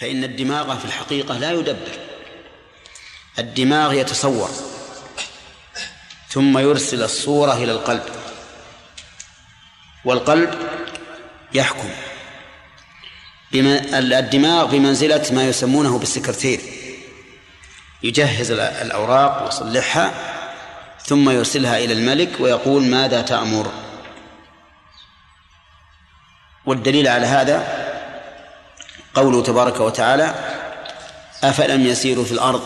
فإن الدماغ في الحقيقة لا يدبر. الدماغ يتصور. ثم يرسل الصورة إلى القلب. والقلب يحكم. الدماغ بمنزلة ما يسمونه بالسكرتير. يجهز الأوراق ويصلحها ثم يرسلها إلى الملك ويقول ماذا تأمر. والدليل على هذا قوله تبارك وتعالى أفلم يسيروا في الأرض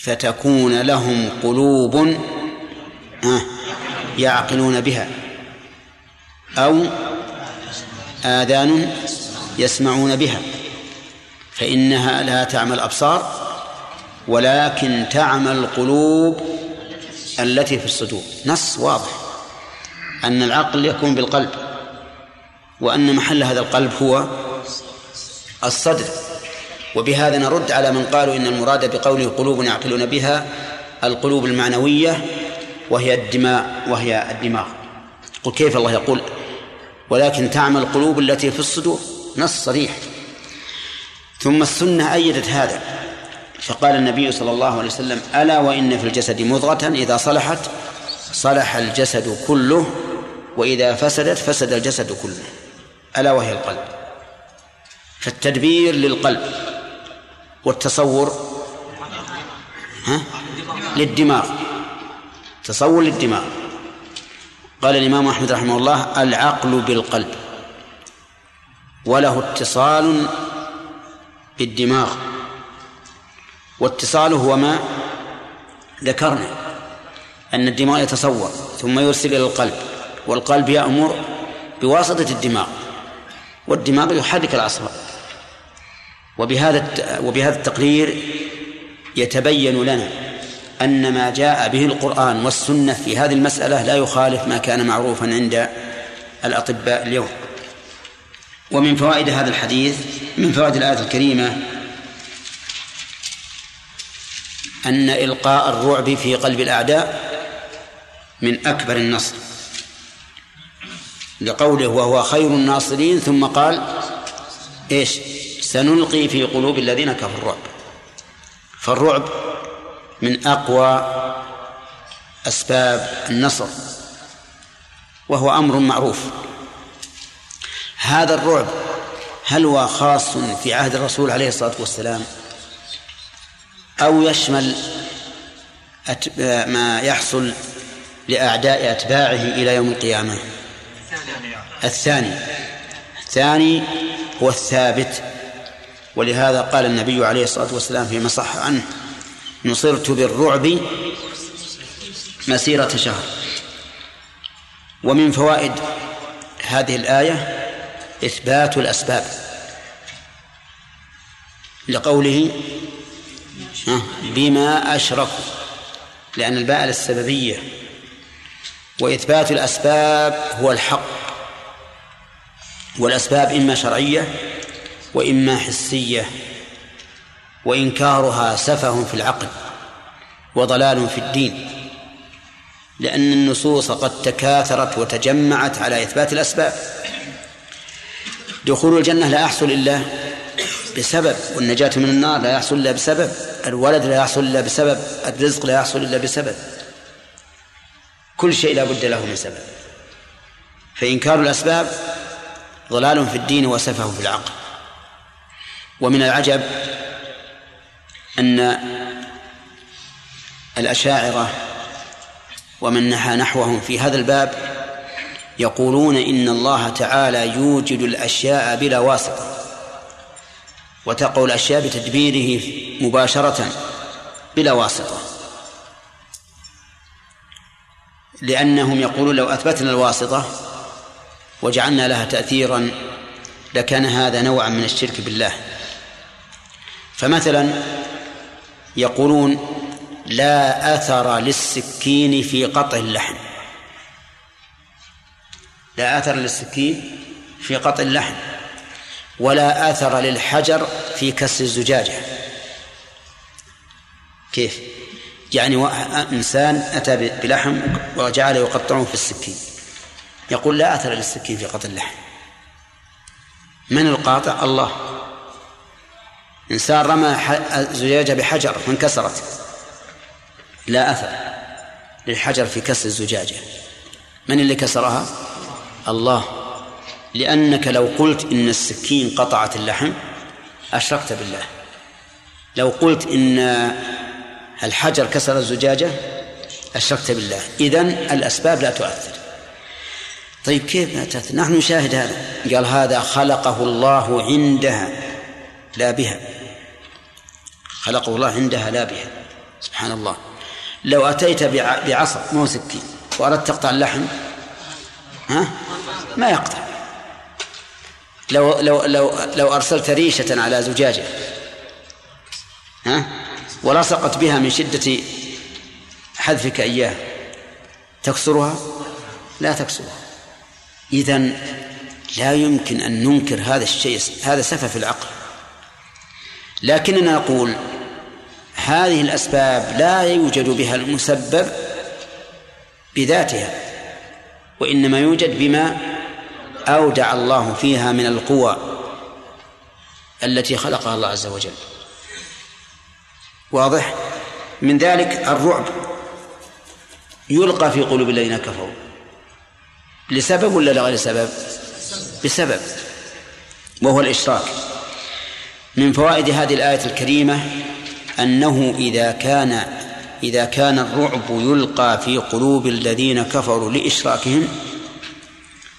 فتكون لهم قلوب يعقلون بها أو آذان يسمعون بها فإنها لا تعمى الأبصار ولكن تعمى القلوب التي في الصدور. نص واضح. أن العقل يكون بالقلب وأن محل هذا القلب هو الصدر. وبهذا نرد على من قالوا إن المراد بقوله قلوب يعقلون بها القلوب المعنوية وهي الدماء وهي الدماغ. قل كيف الله يقول؟ ولكن تعمى القلوب التي في الصدور نص صريح. ثم السنة أيدت هذا. فقال النبي صلى الله عليه وسلم ألا وإن في الجسد مضغة إذا صلحت صلح الجسد كله وإذا فسدت فسد الجسد كله. ألا وهي القلب. فالتدبير للقلب والتصور ها؟ للدماغ تصور للدماغ. قال الإمام أحمد رحمه الله العقل بالقلب وله اتصال بالدماغ. واتصاله هو ما ذكرنا أن الدماغ يتصور ثم يرسل إلى القلب والقلب يأمر بواسطة الدماغ والدماغ يحرك الأعصاب وبهذا وبهذا التقرير يتبين لنا أن ما جاء به القرآن والسنة في هذه المسألة لا يخالف ما كان معروفا عند الأطباء اليوم. ومن فوائد هذا الحديث من فوائد الآية الكريمة أن إلقاء الرعب في قلب الأعداء من أكبر النصر. لقوله وهو خير الناصرين ثم قال إيش؟ سنلقي في قلوب الذين كفروا الرعب. فالرعب من أقوى أسباب النصر وهو أمر معروف. هذا الرعب هل هو خاص في عهد الرسول عليه الصلاة والسلام؟ أو يشمل ما يحصل لأعداء أتباعه إلى يوم القيامة؟ الثاني. الثاني هو الثابت ولهذا قال النبي عليه الصلاة والسلام فيما صح عنه نصرت بالرعب مسيرة شهر. ومن فوائد هذه الآية إثبات الأسباب لقوله بما أشركوا. لأن الباء للسببية وإثبات الأسباب هو الحق والأسباب إما شرعية وإما حسية وإنكارها سفه في العقل وضلال في الدين لأن النصوص قد تكاثرت وتجمعت على إثبات الأسباب. دخول الجنة لا يحصل إلا بسبب والنجاة من النار لا يحصل إلا بسبب الولد لا يحصل إلا بسبب الرزق لا يحصل إلا بسبب. كل شيء لا بد له من سبب. فإنكار الأسباب ضلال في الدين وسفه في العقل. ومن العجب أن الأشاعرة ومن نحى نحوهم في هذا الباب يقولون إن الله تعالى يوجد الأشياء بلا واسطة وتقع الأشياء بتدبيره مباشرة بلا واسطة لأنهم يقولون لو أثبتنا الواسطة وجعلنا لها تأثيرا لكان هذا نوعا من الشرك بالله. فمثلا يقولون لا أثر للسكين في قطع اللحم. لا أثر للسكين في قطع اللحم ولا أثر للحجر في كسر الزجاجة. كيف؟ يعني إنسان أتى بلحم وجعل يقطعه في السكين. يقول لا أثر للسكين في قطع اللحم. من القاطع؟ الله. إنسان رمى زجاجة بحجر فانكسرت لا أثر للحجر في كسر الزجاجة. من اللي كسرها؟ الله. لأنك لو قلت إن السكين قطعت اللحم أشركت بالله. لو قلت إن الحجر كسر الزجاجة أشركت بالله. إذن الأسباب لا تؤثر. طيب كيف لا تأثر نحن نشاهد هذا. قال هذا خلقه الله عندها. لا بها. خلقه الله عندها لا بها. سبحان الله. لو أتيت بعصا مو سكين وأردت تقطع اللحم؟ ها؟ ما يقطع. لو لو لو لو أرسلت ريشة على زجاجة ها؟ ولصقت بها من شدة حذفك إياه تكسرها؟ لا تكسرها. إذا لا يمكن أن ننكر هذا الشيء هذا سفه في العقل. لكننا نقول هذه الأسباب لا يوجد بها المسبب بذاتها وإنما يوجد بما أودع الله فيها من القوى التي خلقها الله عز وجل. واضح؟ من ذلك الرعب يلقى في قلوب الذين كفروا. لسبب ولا لغير سبب؟ بسبب وهو الإشراك. من فوائد هذه الآية الكريمة أنه إذا كان إذا كان الرعب يلقى في قلوب الذين كفروا لإشراكهم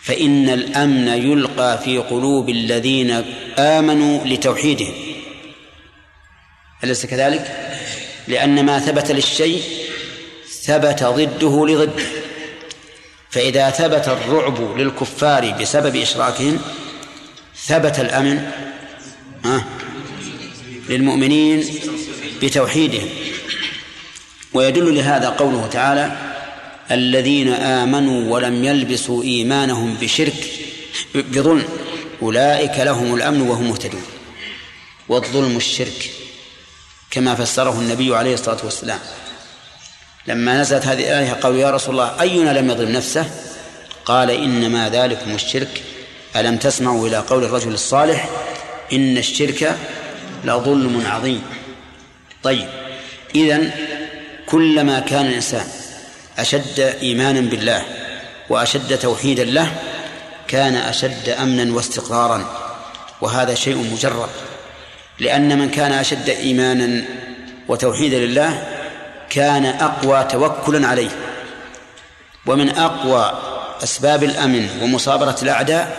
فإن الأمن يلقى في قلوب الذين آمنوا لتوحيدهم. أليس كذلك؟ لأن ما ثبت للشيء ثبت ضده لضده. فإذا ثبت الرعب للكفار بسبب إشراكهم ثبت الأمن. للمؤمنين بتوحيدهم. ويدل لهذا قوله تعالى الذين آمنوا ولم يلبسوا إيمانهم بشرك بظلم أولئك لهم الأمن وهم مهتدون. والظلم الشرك كما فسره النبي عليه الصلاة والسلام. لما نزلت هذه الآية قالوا يا رسول الله أينا لم يظلم نفسه؟ قال إنما ذلكم الشرك. ألم تسمعوا إلى قول الرجل الصالح إن الشرك لظلم عظيم. طيب إذن كلما كان الإنسان أشد إيمانا بالله وأشد توحيدا له كان أشد أمنا واستقرارا وهذا شيء مجرد. لأن من كان أشد إيمانا وتوحيدا لله كان أقوى توكلا عليه. ومن أقوى أسباب الأمن ومصابرة الأعداء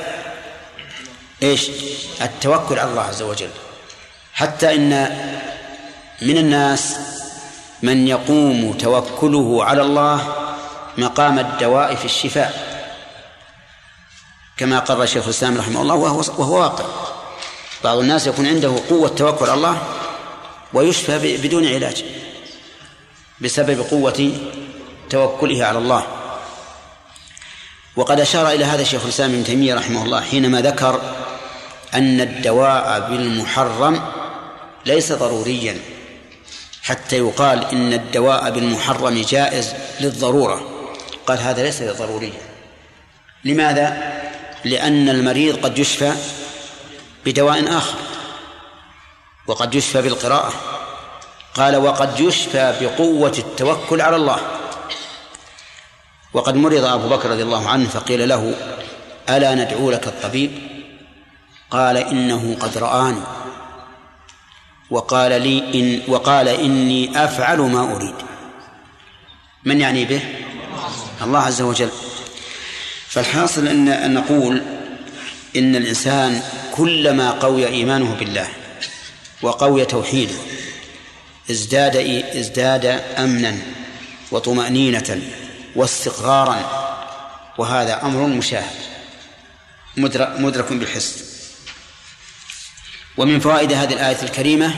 إيش؟ التوكل على الله عز وجل. حتى إن من الناس من يقوم توكله على الله مقام الدواء في الشفاء. كما قرر شيخ الإسلام رحمه الله وهو وهو واقع. بعض الناس يكون عنده قوة توكل على الله ويشفى بدون علاج بسبب قوة توكله على الله. وقد أشار إلى هذا شيخ الإسلام ابن تيمية رحمه الله حينما ذكر أن الدواء بالمحرم ليس ضروريا. حتى يقال إن الدواء بالمحرم جائز للضرورة. قال هذا ليس ضروريا. لماذا؟ لأن المريض قد يشفى بدواء آخر وقد يشفى بالقراءة. قال وقد يشفى بقوة التوكل على الله. وقد مرض أبو بكر رضي الله عنه فقيل له ألا ندعو لك الطبيب؟ قال إنه قد رآني. وقال لي إن وقال إني أفعل ما أريد. من يعني به؟ الله عز وجل. فالحاصل أن أن نقول إن الإنسان كلما قوي إيمانه بالله وقوي توحيده ازداد ازداد أمنا وطمأنينة واستقرارا وهذا أمر مشاهد مدرك, مدرك بالحس. ومن فوائد هذه الآية الكريمة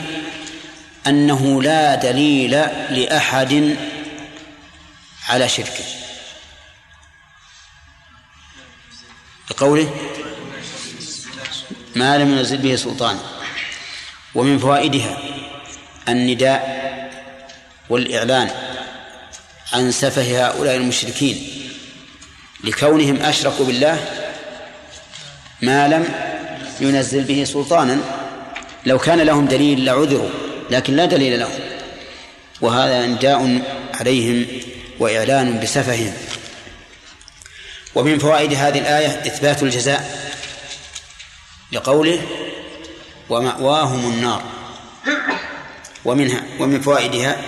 أنه لا دليل لأحد على شركه بقوله ما لم ينزل به سلطان. ومن فوائدها النداء والإعلان عن سفه هؤلاء المشركين لكونهم أشركوا بالله ما لم ينزل به سلطانا. لو كان لهم دليل لعذروا لكن لا دليل لهم. وهذا انداء عليهم وإعلان بسفههم. ومن فوائد هذه الآية إثبات الجزاء لقوله ومأواهم النار. ومنها ومن فوائدها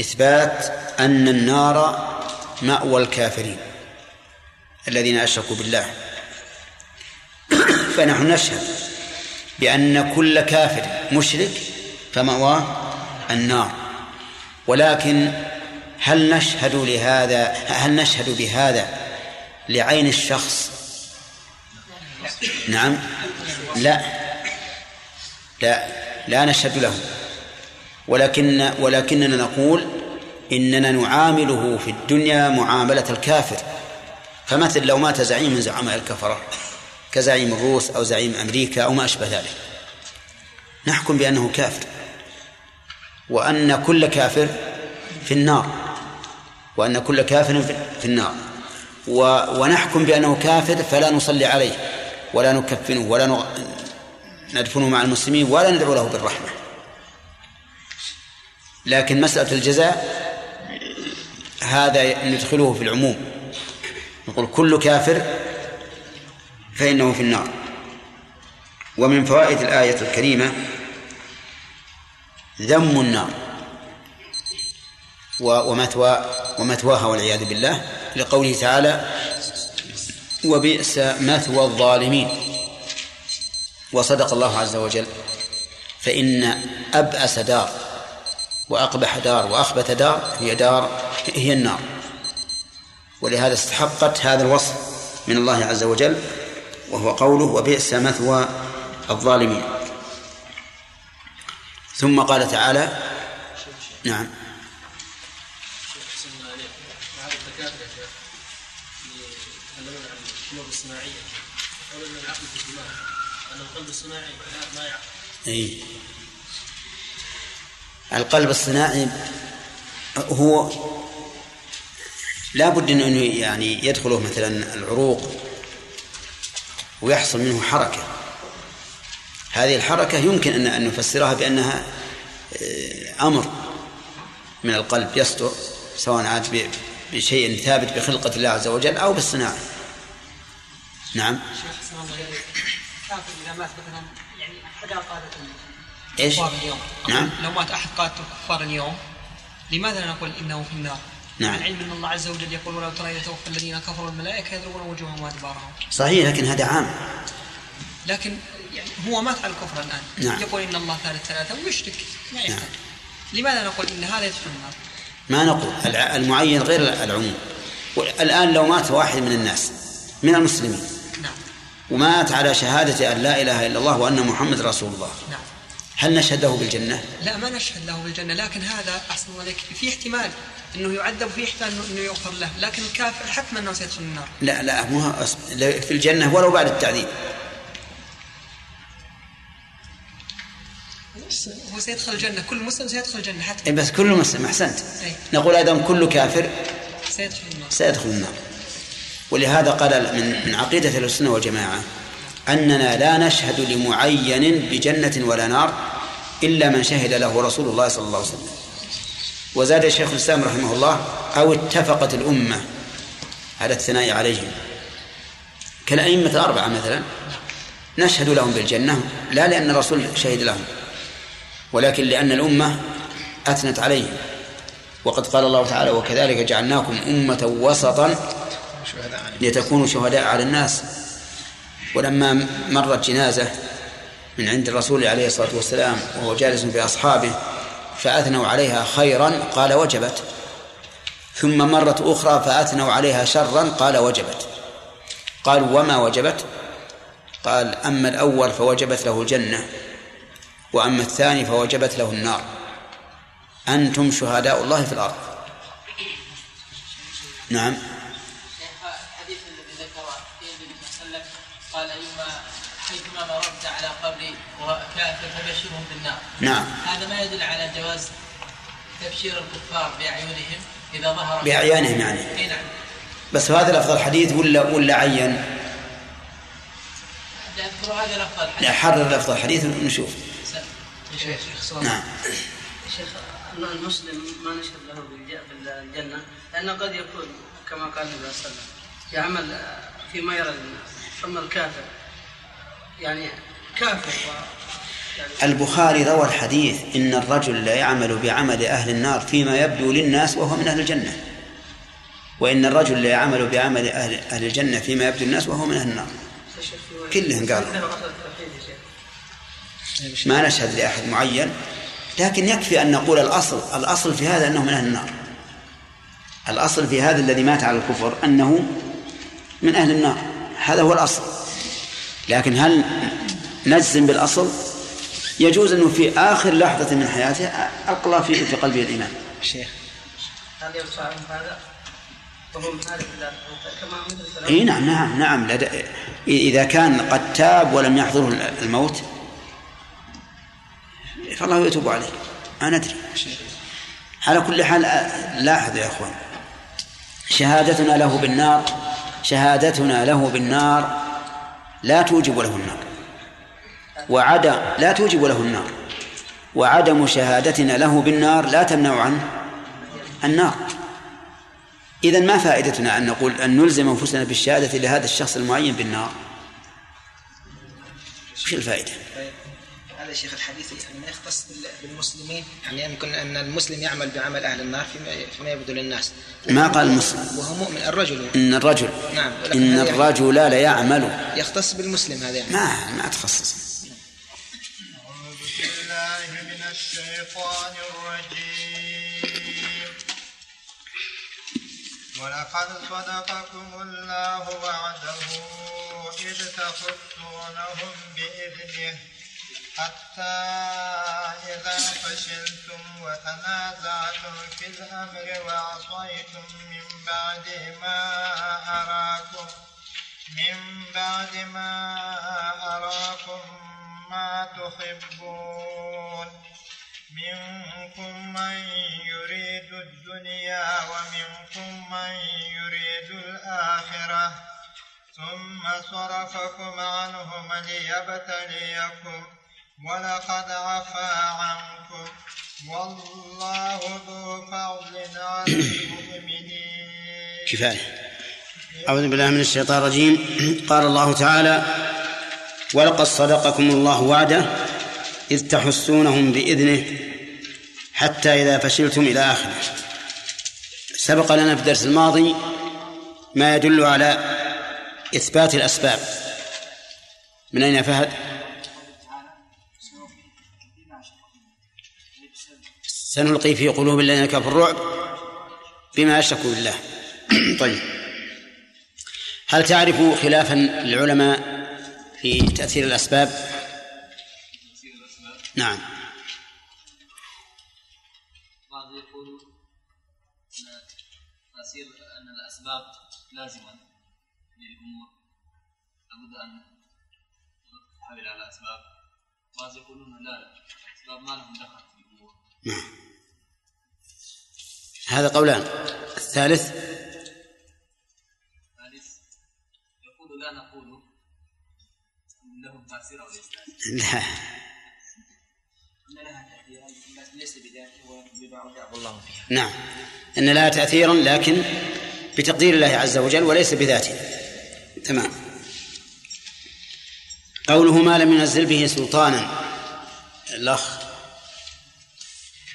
إثبات أن النار مأوى الكافرين الذين أشركوا بالله. فنحن نشهد بأن كل كافر مشرك فمأواه النار. ولكن هل نشهد لهذا هل نشهد بهذا لعين الشخص؟ نعم. لا. لا لا نشهد له. ولكن ولكننا نقول إننا نعامله في الدنيا معاملة الكافر. فمثل لو مات زعيم من زعماء الكفرة. كزعيم الروس أو زعيم أمريكا أو ما أشبه ذلك. نحكم بأنه كافر. وأن كل كافر في النار. وأن كل كافر في النار. ونحكم بأنه كافر فلا نصلي عليه. ولا نكفنه ولا ندفنه مع المسلمين ولا ندعو له بالرحمة. لكن مسألة الجزاء هذا ندخله في العموم. نقول كل كافر فإنه في النار. ومن فوائد الآية الكريمة ذم النار. ومثوى ومثواها والعياذ بالله لقوله تعالى وبئس مثوى الظالمين. وصدق الله عز وجل فإن أبأس دار وأقبح دار وأخبث دار هي دار هي النار. ولهذا استحقت هذا الوصف من الله عز وجل وهو قوله وبئس مثوى الظالمين. ثم قال تعالى نعم. الصناعية أن العقل في أن القلب الصناعي ما يعقل أي القلب الصناعي هو لا بد انه يعني يدخله مثلا العروق ويحصل منه حركة. هذه الحركة يمكن ان أن نفسرها بأنها آه، أمر من القلب يصدر سواء عاد بشيء ثابت بخلقة الله عز وجل أو بالصناعة. نعم. شيخ الله كافر إذا مات مثلا يعني أحد قاده إيش؟ اليوم. نعم. لو مات أحد قادة الكفار اليوم لماذا نقول إنه في النار؟ نعم العلم إن الله عز وجل يقول ولو ترى يتوفى الذين كفروا الملائكة يضربون وجوههم وأدبارهم. صحيح لكن هذا عام. لكن يعني هو مات على الكفر الآن. نعم. يقول إن الله ثالث ثلاثة ويشرك ما. نعم. لماذا نقول إن هذا يدخل النار؟ ما نقول المعين غير العموم. الان لو مات واحد من الناس من المسلمين نعم. ومات على شهادة أن لا إله إلا الله وأن محمد رسول الله نعم. هل نشهد له بالجنة؟ لا ما نشهد له بالجنة لكن هذا أحسن الله في احتمال أنه يعذب في احتمال أنه يغفر له. لكن الكافر حتما أنه سيدخل النار. لا لا مو في الجنة ولو بعد التعذيب. هو سيدخل الجنة. كل مسلم سيدخل الجنة حتى. بس كل مسلم أحسنت. أي. نقول أيضا كل كافر سيدخل النار. سيدخل النار. ولهذا قال من من عقيدة السنة والجماعة أننا لا نشهد لمعين بجنة ولا نار إلا من شهد له رسول الله صلى الله عليه وسلم. وزاد شيخ الإسلام رحمه الله أو اتفقت الأمة على الثناء عليهم. كالأئمة الأربعة مثلا نشهد لهم بالجنة لا لأن الرسول شهد لهم ولكن لأن الأمة أثنت عليهم. وقد قال الله تعالى وكذلك جعلناكم أمة وسطا لتكونوا شهداء على الناس ولما مرت جنازة من عند الرسول عليه الصلاة والسلام وهو جالس بأصحابه فأثنوا عليها خيرا قال وجبت. ثم مرت أخرى فأثنوا عليها شرا قال وجبت. قالوا وما وجبت؟ قال أما الأول فوجبت له الجنة وأما الثاني فوجبت له النار. أنتم شهداء الله في الأرض. نعم. فبشرهم بالنار. نعم. هذا ما يدل على جواز تبشير الكفار بأعينهم إذا ظهر بأعيانهم يعني. إي نعم. بس هذا لفظ الحديث ولا ولا عين؟ أذكر هذا لفظ الحديث حرر لفظ الحديث ونشوف. شيخ نعم. شيخ المسلم ما نشهد له بالجنة لأنه قد يكون كما قال النبي صلى الله عليه وسلم يعمل فيما يرى الناس. ثم الكافر يعني كافر. البخاري روى الحديث إن الرجل لا يعمل بعمل أهل النار فيما يبدو للناس وهو من أهل الجنة. وإن الرجل لا يعمل بعمل أهل, أهل الجنة فيما يبدو للناس وهو من أهل النار. كلهم قالوا. ما نشهد لأحد معين لكن يكفي أن نقول الأصل الأصل في هذا أنه من أهل النار. الأصل في هذا الذي مات على الكفر أنه من أهل النار. هذا هو الأصل. لكن هل نجزم بالأصل. يجوز أنه في آخر لحظة من حياته ألقى في في قلبه الإيمان. شيخ. هل يرفع هذا؟ إي نعم نعم نعم. لدى إذا كان قد تاب ولم يحضره الموت فالله يتوب عليه. ما ندري على كل حال لاحظ يا أخوان. شهادتنا له بالنار. شهادتنا له بالنار. لا توجب له النار. وعدم لا توجب له النار. وعدم شهادتنا له بالنار لا تمنع عنه النار. إذا ما فائدتنا أن نقول أن نلزم أنفسنا بالشهادة لهذا الشخص المعين بالنار؟ وش الفائدة؟ هذا شيخ الحديث ما يختص بالمسلمين؟ يعني يمكن أن المسلم يعمل بعمل أهل النار فيما, فيما يبدو للناس. ما قال المسلم وهو مؤمن الرجل. إن الرجل. نعم إن الرجل لا يعمل. يختص بالمسلم هذا يعني. ما ما تخصص. الشيطان الرجيم. ولقد صدقكم الله وعده. إذ تخصونهم بإذنه. حتى إذا فشلتم وتنازعتم في الأمر وعصيتم من بعد ما أراكم. من بعد ما أراكم ما تحبون. منكم من يريد الدنيا ومنكم من يريد الآخرة. ثم صرفكم عنهم ليبتليكم. ولقد عفا عنكم. والله ذو فضل على المؤمنين. كفاية. أعوذ بالله من الشيطان الرجيم. قال الله تعالى ولقد صدقكم الله وعده إذ تحسونهم بإذنه حتى إذا فشلتم إلى آخره. سبق لنا في الدرس الماضي ما يدل على إثبات الأسباب. من أين فهد؟ سنلقي في قلوب الذين كفروا الرعب بما أشركوا بالله. طيب. هل تعرف خلافا للعلماء في تأثير الأسباب؟ نعم. بعض يقول أن تأثير أن الأسباب لازمة للأمور. لابد أن تحمل على أسباب. بعض يقولون لا لا الاسباب ما لهم دخل في الأمور. نعم. هذا قولان. الثالث لا. نعم. إن لها تاثيرا لكن بتقدير الله عز وجل وليس بذاته. تمام. قوله ما لم ينزل به سلطانا. الأخ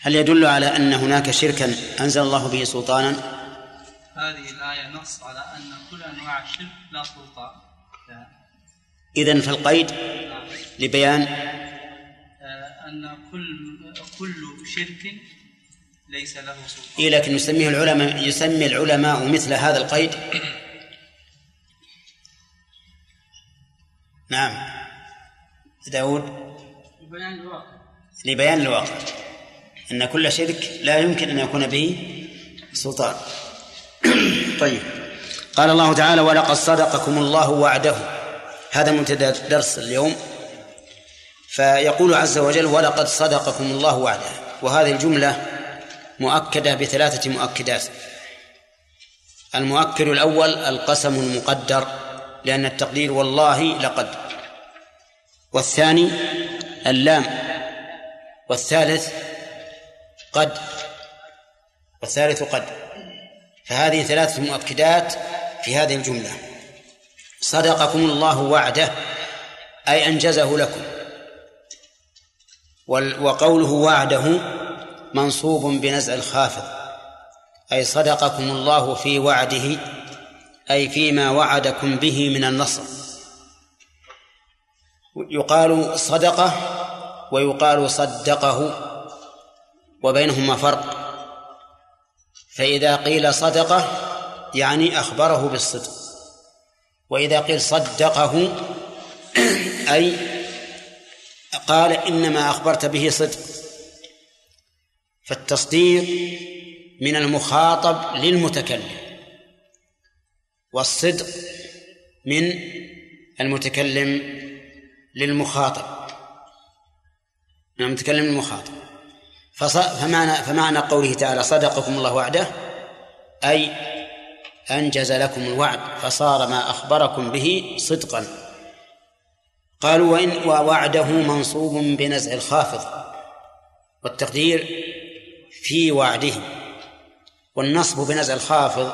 هل يدل على أن هناك شركا أنزل الله به سلطانا؟ هذه الآية نص على أن كل أنواع الشرك لا سلطان. اذا فالقيد لبيان أن كل كل شرك ليس له سلطان. إيه لكن يسميه العلماء يسمي العلماء مثل هذا القيد. نعم. داود؟ لبيان الواقع. لبيان الواقع. أن كل شرك لا يمكن أن يكون به سلطان. طيب. قال الله تعالى ولقد صدقكم الله وعده هذا منتدى درس اليوم. فيقول عز وجل ولقد صدقكم الله وعده. وهذه الجملة مؤكدة بثلاثة مؤكدات. المؤكد الأول القسم المقدر لأن التقدير والله لقد. والثاني اللام. والثالث قد. والثالث قد. فهذه ثلاثة مؤكدات في هذه الجملة. صدقكم الله وعده أي أنجزه لكم. وقوله وعده منصوب بنزع الخافض أي صدقكم الله في وعده أي فيما وعدكم به من النصر. يقال صدقة ويقال صدقه وبينهما فرق. فإذا قيل صدقة يعني أخبره بالصدق. وإذا قيل صدقه أي قال إنما أخبرت به صدق. فالتصديق من المخاطب للمتكلم والصدق من المتكلم للمخاطب. من المتكلم للمخاطب. فمعنى فمعنى قوله تعالى صدقكم الله وعده أي أنجز لكم الوعد فصار ما أخبركم به صدقا. قالوا وإن ووعده منصوب بنزع الخافض. والتقدير في وعده. والنصب بنزع الخافض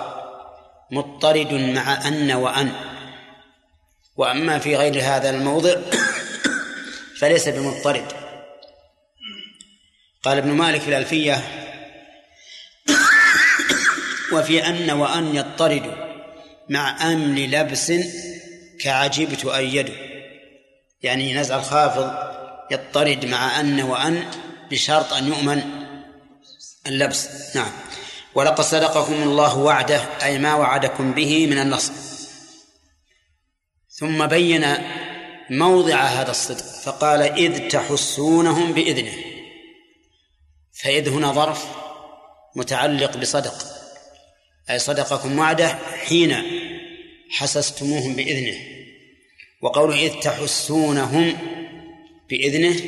مضطرد مع أن وأن. وأما في غير هذا الموضع فليس بمضطرد. قال ابن مالك في الألفية وفي أن وأن يضطرد مع أمل لبس كعجبت أيد يعني نزع الخافض يضطرد مع أن وأن بشرط أن يؤمن اللبس. نعم. ولقد صدقكم الله وعده أي ما وعدكم به من النصر. ثم بين موضع هذا الصدق فقال إذ تحسونهم بإذنه. فإذ هنا ظرف متعلق بصدق. أي صدقكم وعده حين حسستموهم بإذنه. وقوله إذ تحسونهم بإذنه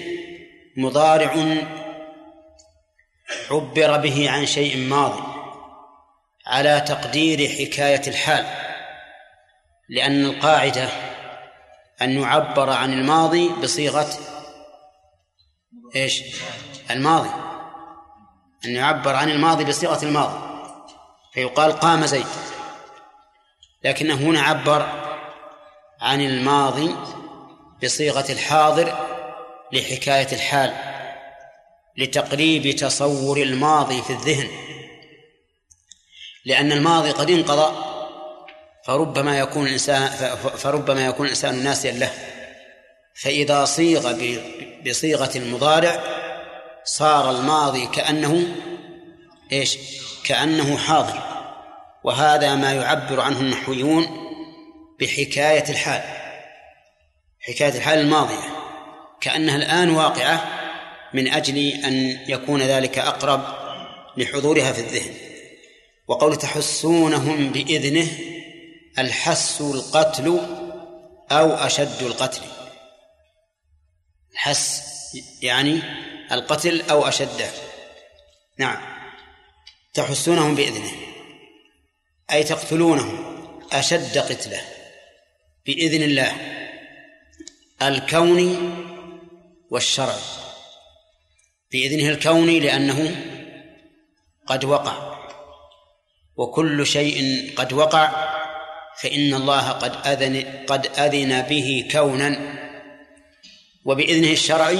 مضارع عبر به عن شيء ماضي على تقدير حكاية الحال لأن القاعدة أن يعبر عن الماضي بصيغة إيش؟ الماضي. أن يعبر عن الماضي بصيغة الماضي. فيقال قام زيد. لكنه هنا عبر عن الماضي بصيغة الحاضر لحكاية الحال لتقريب تصور الماضي في الذهن. لأن الماضي قد انقضى فربما يكون الإنسان فربما يكون الإنسان ناسيا له. فإذا صيغ بصيغة المضارع صار الماضي كأنه إيش؟ كأنه حاضر. وهذا ما يعبر عنه النحويون بحكاية الحال. حكاية الحال الماضية. كأنها الآن واقعة من أجل أن يكون ذلك أقرب لحضورها في الذهن. وقول تحسونهم بإذنه الحس القتل أو أشد القتل. الحس يعني القتل أو أشده. نعم. تحسونهم بإذنه أي تقتلونهم أشد قتلة بإذن الله الكوني والشرعي بإذنه الكوني لأنه قد وقع وكل شيء قد وقع فإن الله قد أذن قد أذن به كونا. وبإذنه الشرعي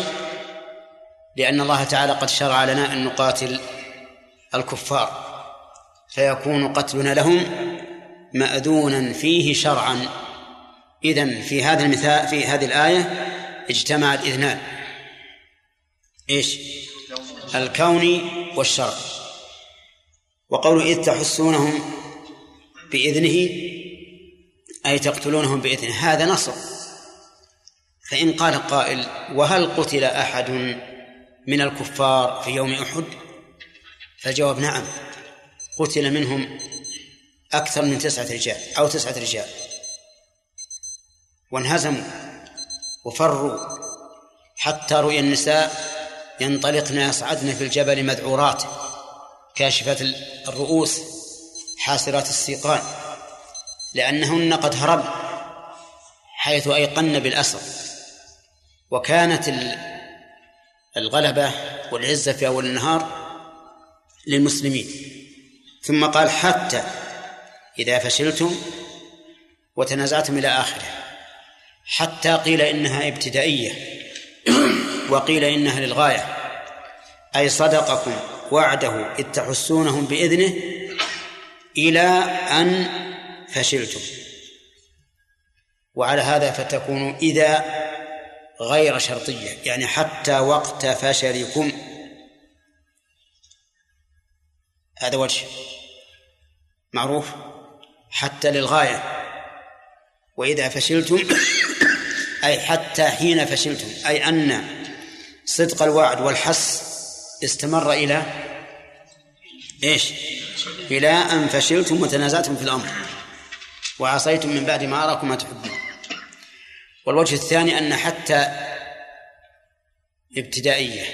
لأن الله تعالى قد شرع لنا أن نقاتل الكفار فيكون قتلنا لهم مأذونا فيه شرعا. إذن في هذا المثال في هذه الآية اجتمع الإذنان. إيش؟ الكوني والشرع. وقوله إذ تحسونهم بإذنه أي تقتلونهم بإذنه هذا نصر. فإن قال قائل وهل قتل أحد من الكفار في يوم أحد؟ فالجواب نعم. قتل منهم أكثر من تسعة رجال أو تسعة رجال. وانهزموا وفروا حتى رؤي النساء ينطلقن يصعدن في الجبل مذعورات كاشفات الرؤوس حاسرات السيقان لأنهن قد هربن حيث أيقن بالأسر. وكانت الغلبة والعزة في أول النهار للمسلمين. ثم قال حتى إذا فشلتم وتنازعتم إلى آخره. حتى قيل إنها ابتدائية وقيل إنها للغاية. أي صدقكم وعده إذ تحسونهم بإذنه إلى أن فشلتم. وعلى هذا فتكون إذا غير شرطية يعني حتى وقت فشلكم. هذا وجه معروف حتى للغاية. وإذا فشلتم أي حتى حين فشلتم أي أن صدق الوعد والحس استمر إلى إيش؟ إلى أن فشلتم وتنازعتم في الأمر. وعصيتم من بعد ما أراكم ما تحبون. والوجه الثاني أن حتى ابتدائية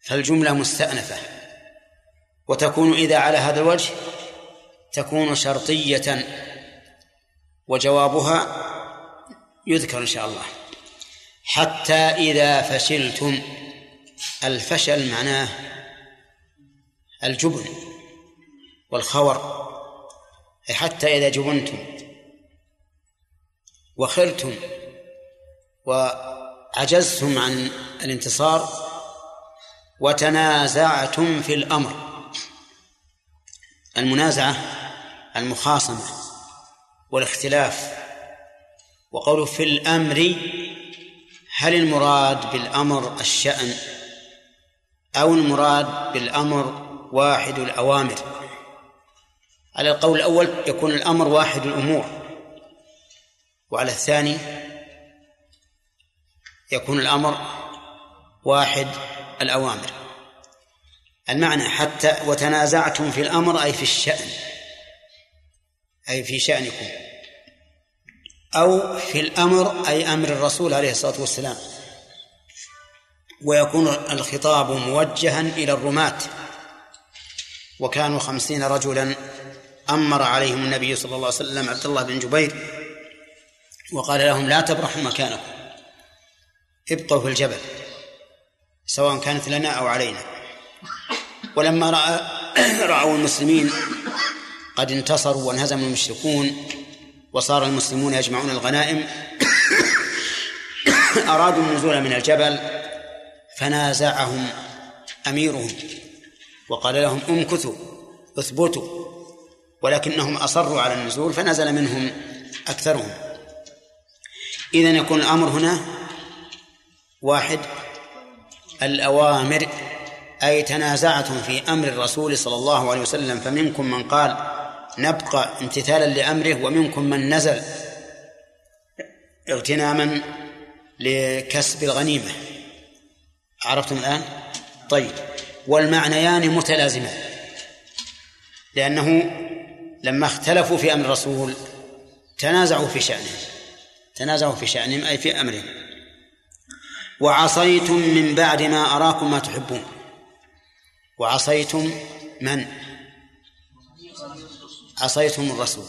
فالجملة مستأنفة. وتكون إذا على هذا الوجه تكون شرطية وجوابها يذكر إن شاء الله. حتى إذا فشلتم الفشل معناه الجبن والخور. حتى إذا جبنتم وخرتم وعجزتم عن الانتصار وتنازعتم في الأمر المنازعة المخاصمة والاختلاف. وقوله في الأمر هل المراد بالأمر الشأن أو المراد بالأمر واحد الأوامر؟ على القول الأول يكون الأمر واحد الأمور. وعلى الثاني يكون الأمر واحد الأوامر. المعنى حتى وتنازعتم في الأمر أي في الشأن أي في شأنكم أو في الأمر أي أمر الرسول عليه الصلاة والسلام. ويكون الخطاب موجها إلى الرماة. وكانوا خمسين رجلا أمر عليهم النبي صلى الله عليه وسلم عبد الله بن جبير وقال لهم لا تبرحوا مكانكم ابقوا في الجبل سواء كانت لنا أو علينا. ولما رأى رأوا المسلمين قد انتصروا وانهزم المشركون وصار المسلمون يجمعون الغنائم. أرادوا النزول من الجبل فنازعهم أميرهم وقال لهم امكثوا اثبتوا ولكنهم أصروا على النزول فنزل منهم أكثرهم. إذن يكون الأمر هنا واحد الأوامر أي تنازعتم في أمر الرسول صلى الله عليه وسلم فمنكم من قال نبقى امتثالا لأمره ومنكم من نزل اغتناما لكسب الغنيمة. عرفتم الآن؟ طيب. والمعنيان متلازمان لأنه لما اختلفوا في أمر الرسول تنازعوا في شأنه. تنازعوا في شأنهم أي في أمرهم. وعصيتم من بعد ما أراكم ما تحبون. وعصيتم من؟ عصيتم الرسول.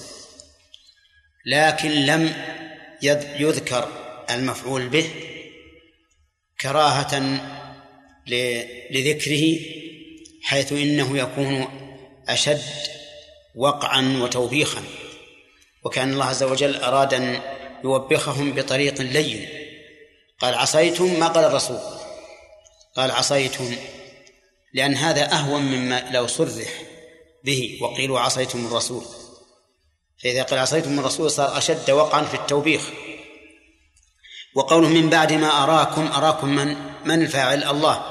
لكن لم يذكر المفعول به كراهة لذكره حيث إنه يكون أشد وقعا وتوبيخا. وكأن الله عز وجل أراد أن يوبخهم بطريق لين. قال عصيتم ما قال الرسول؟ قال عصيتم لأن هذا أهون مما لو صرح به وقيل عصيتم الرسول. فإذا قال عصيتم الرسول صار أشد وقعا في التوبيخ. وقوله من بعد ما أراكم أراكم من؟ من الفاعل؟ الله.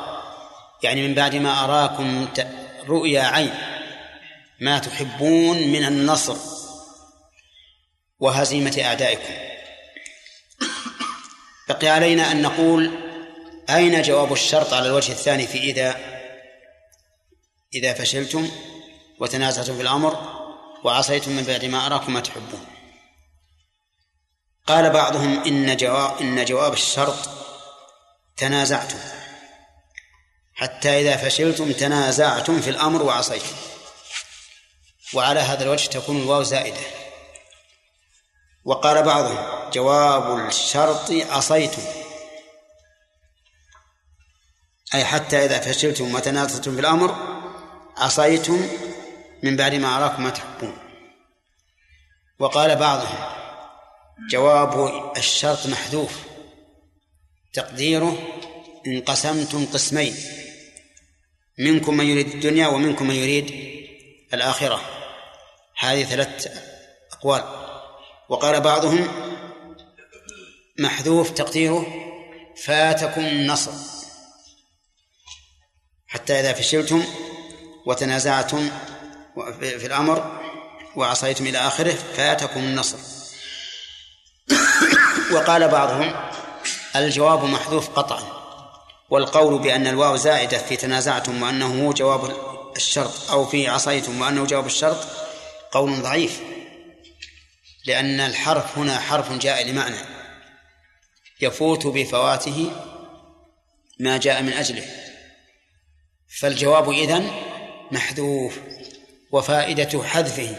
يعني من بعد ما أراكم رؤيا عين. ما تحبون من النصر. وهزيمة أعدائكم. بقي علينا أن نقول أين جواب الشرط على الوجه الثاني في إذا إذا فشلتم وتنازعتم في الأمر وعصيتم من بعد ما أراكم ما تحبون. قال بعضهم إن جواب إن جواب الشرط تنازعتم. حتى إذا فشلتم تنازعتم في الأمر وعصيتم. وعلى هذا الوجه تكون الواو زائدة. وقال بعضهم جواب الشرط عصيتم. أي حتى إذا فشلتم وتنازلتم في الأمر عصيتم من بعد ما أراكم ما تحبون. وقال بعضهم جواب الشرط محذوف. تقديره انقسمتم قسمين. منكم من يريد الدنيا ومنكم من يريد الآخرة. هذه ثلاث أقوال. وقال بعضهم محذوف تقديره فاتكم النصر حتى إذا فشلتم وتنازعتم في الأمر وعصيتم إلى آخره فاتكم النصر. وقال بعضهم الجواب محذوف قطعا والقول بأن الواو زائدة في تنازعتم وأنه هو جواب الشرط أو في عصيتم وأنه جواب الشرط قول ضعيف لأن الحرف هنا حرف جاء لمعنى يفوت بفواته ما جاء من أجله. فالجواب إذن محذوف وفائدة حذفه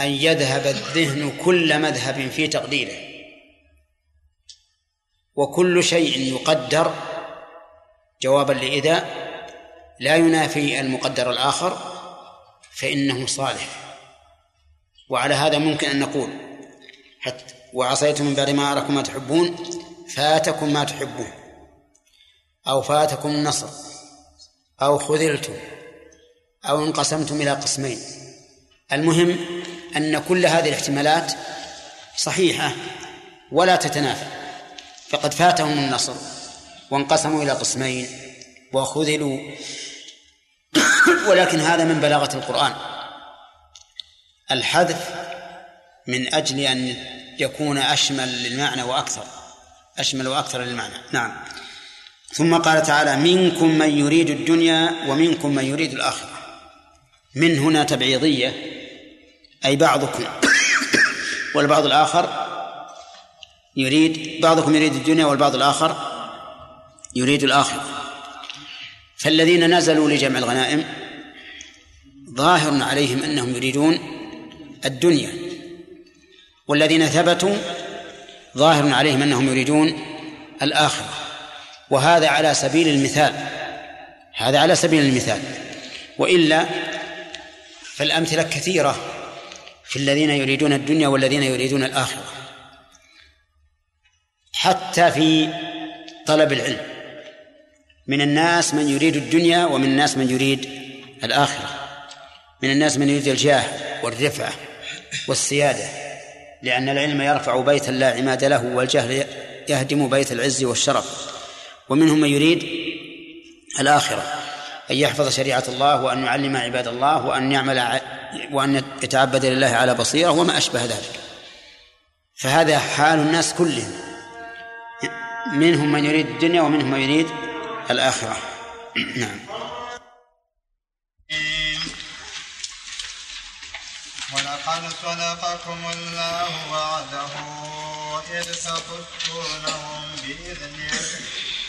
أن يذهب الذهن كل مذهب في تقديره. وكل شيء يقدر. جوابا لإذا لا ينافي المقدر الآخر فإنه صالح. وعلى هذا ممكن أن نقول حتى وعصيتم من بعد ما أراكم ما تحبون فاتكم ما تحبون أو فاتكم النصر أو خذلتم. أو انقسمتم إلى قسمين. المهم أن كل هذه الاحتمالات صحيحة ولا تتنافى. فقد فاتهم النصر وانقسموا إلى قسمين وخذلوا. ولكن هذا من بلاغة القرآن. الحذف من أجل أن يكون أشمل للمعنى وأكثر. أشمل وأكثر للمعنى. نعم. ثم قال تعالى منكم من يريد الدنيا ومنكم من يريد الآخرة. من هنا تبعيضية أي بعضكم والبعض الآخر يريد بعضكم يريد الدنيا والبعض الآخر يريد الآخرة. فالذين نزلوا لجمع الغنائم ظاهر عليهم أنهم يريدون الدنيا والذين ثبتوا ظاهر عليهم أنهم يريدون الآخرة. وهذا على سبيل المثال هذا على سبيل المثال. وإلا فالأمثلة كثيرة في الذين يريدون الدنيا والذين يريدون الآخرة حتى في طلب العلم. من الناس من يريد الدنيا ومن الناس من يريد الآخرة. من الناس من يريد الجاه والرفعة والسيادة لأن العلم يرفع بيتا لا عماد له والجهل يهدم بيت العز والشرف. ومنهم من يريد الآخرة. أن يحفظ شريعة الله وأن يعلم عباد الله وأن يعمل وأن يتعبد لله على بصيرة وما أشبه ذلك. فهذا حال الناس كلهم. منهم من يريد الدنيا ومنهم من يريد الآخرة. نعم. ولقد صدقكم الله وعده إذ تحسونهم بإذنه.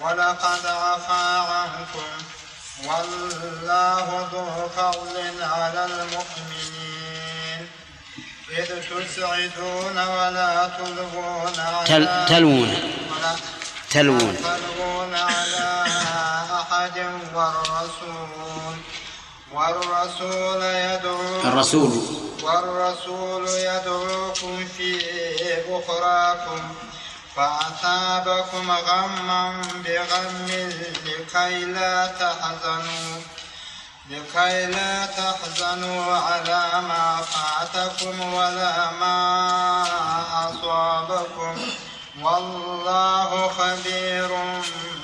ولقد عفا عنكم والله ذو فضل على المؤمنين. إذ تسعدون ولا تلوون على تلوون. تلوون. تلوون على أحد والرسول. والرسول يدعو الرسول. والرسول يدعوكم في أخراكم. فأصابكم غما بغم لكي لا تحزنوا لكي لا تحزنوا على ما فاتكم ولا ما أصابكم. والله خبير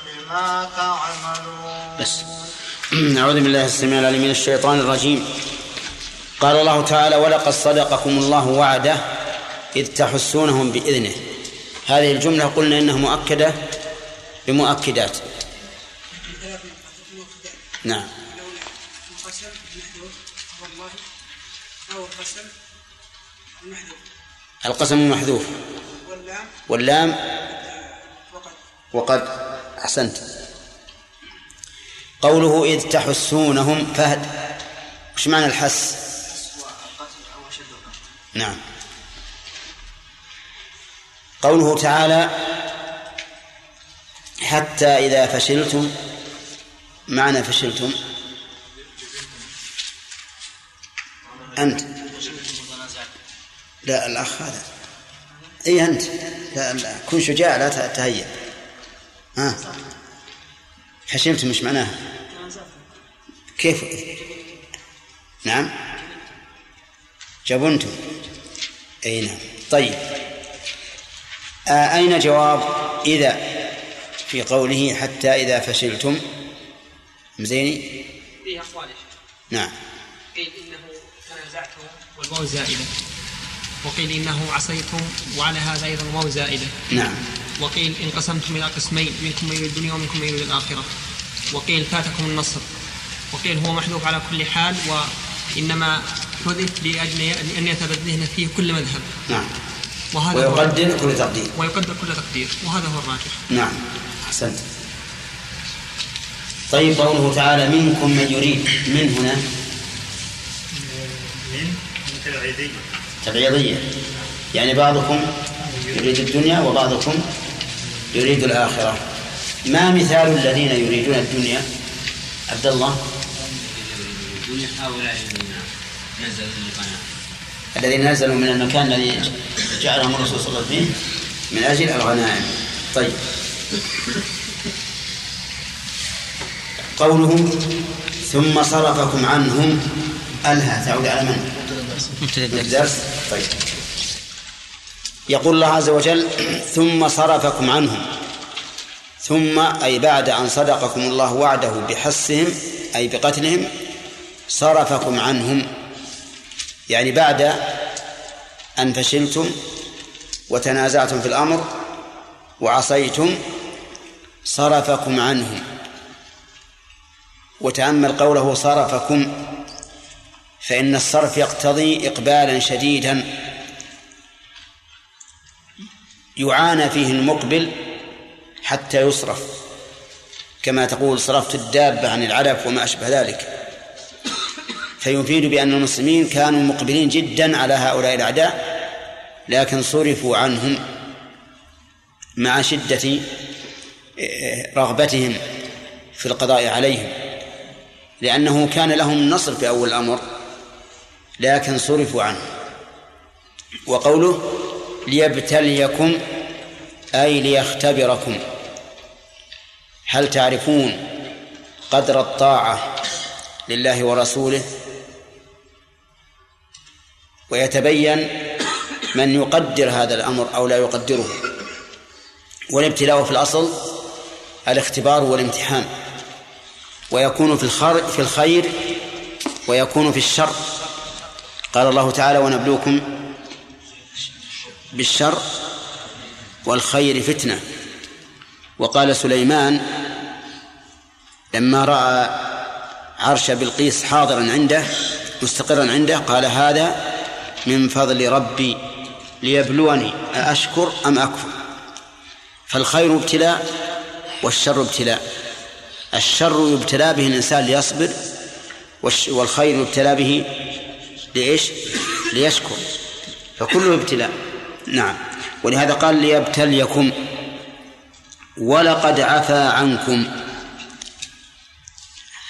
بما تعملون. بس. أعوذ بالله السميع العليم من الشيطان الرجيم. قال الله تعالى ولقد صدقكم الله وعده إذ تحسونهم بإذنه. هذه الجملة قلنا إنها مؤكدة بمؤكدات. نعم. القسم المحذوف والله أو القسم المحذوف القسم المحذوف واللام واللام وقد وقد أحسنت. قوله إذ تحسونهم فهد. وش معنى الحس؟ نعم. قوله تعالى حتى إذا فشلتم معنى فشلتم؟ أنت. لا الأخ هذا. أي أنت. لا لا كن شجاع لا تهيأ. ها؟ فشلتم مش معناه كيف؟ نعم. جبنتم. أي نعم. طيب. أين جواب إذا؟ في قوله حتى إذا فشلتم. مزيني؟ فيه أقوال نعم. قيل إنه تنازعتم والواو زائدة. وقيل إنه عصيتم وعلى هذا أيضا واو زائدة. نعم. وقيل إن قسمتم إلى قسمين منكم من يريد الدنيا ومنكم من يريد الآخرة. وقيل فاتكم النصر. وقيل هو محذوف على كل حال وإنما حذف لأجل أن يتبدهن فيه كل مذهب. نعم. وهذا ويقدر كل تقدير. ويقدر كل تقدير. وهذا هو الراجح. نعم. أحسنت. طيب قوله تعالى منكم من يريد. من هنا؟ تبعيضية. يعني بعضكم يريد الدنيا وبعضكم يريد الآخرة. ما مثال الذين يريدون الدنيا؟ عبد الله. الدنيا هؤلاء الذين نزلوا من القناة الذين نزلوا من المكان الذي جعلهم الرسول صلى الله عليه وسلم فيه من أجل الغنائم. طيب. قوله ثم صرفكم عنهم ألها تعود على من؟ الدرس. طيب. يقول الله عز وجل ثم صرفكم عنهم. ثم أي بعد أن صدقكم الله وعده بحسهم أي بقتلهم صرفكم عنهم يعني بعد أن فشلتم وتنازعتم في الأمر وعصيتم صرفكم عنهم وتأمل قوله صرفكم فإن الصرف يقتضي إقبالا شديدا يعانى فيه المقبل حتى يصرف كما تقول صرفت الدابة عن العلف وما أشبه ذلك. فيفيد بأن المسلمين كانوا مقبلين جدا على هؤلاء الأعداء لكن صرفوا عنهم مع شدة رغبتهم في القضاء عليهم. لأنه كان لهم النصر في أول الأمر لكن صرفوا عنه. وقوله ليبتليكم أي ليختبركم. هل تعرفون قدر الطاعة لله ورسوله؟ ويتبين من يقدر هذا الأمر أو لا يقدره. والابتلاء في الأصل الاختبار والامتحان. ويكون في الخير في الخير ويكون في الشر. قال الله تعالى ونبلوكم بالشر والخير فتنة. وقال سليمان لما رأى عرش بلقيس حاضرا عنده مستقرا عنده قال هذا من فضل ربي ليبلوني أأشكر أم أكفر؟ فالخير ابتلاء والشر ابتلاء. الشر يبتلى به الإنسان ليصبر والخير يبتلى به لإيش؟ ليشكر. فكله ابتلاء. نعم. ولهذا قال ليبتليكم ولقد عفا عنكم.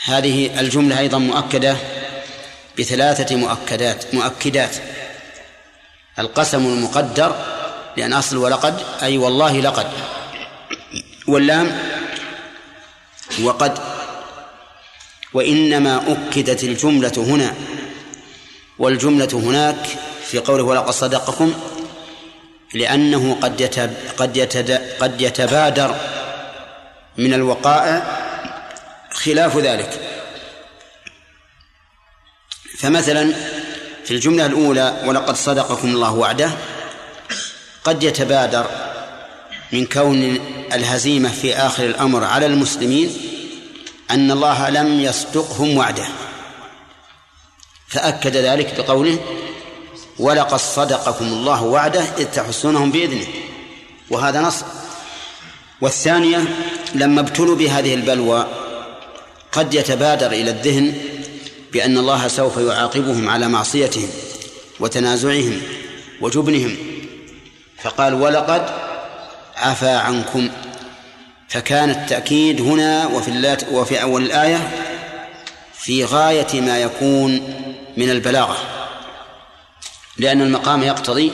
هذه الجملة أيضا مؤكدة بثلاثة مؤكدات مؤكدات. القسم المقدر لأن أصل ولقد أي والله لقد. واللام وقد. وإنما أكدت الجملة هنا. والجملة هناك في قوله ولقد صدقكم لأنه قد يتب قد يتد قد يتبادر من الوقائع خلاف ذلك. فمثلا في الجملة الأولى ولقد صدقكم الله وعده قد يتبادر من كون الهزيمة في آخر الأمر على المسلمين أن الله لم يصدقهم وعده. فأكد ذلك بقوله ولقد صدقكم الله وعده إذ تحسونهم بإذنه. وهذا نص. والثانية لما ابتلوا بهذه البلوى قد يتبادر إلى الذهن بأن الله سوف يعاقبهم على معصيتهم وتنازعهم وجبنهم. فقال ولقد عفا عنكم. فكان التأكيد هنا وفي اللات وفي أول الآية في غاية ما يكون من البلاغة. لأن المقام يقتضي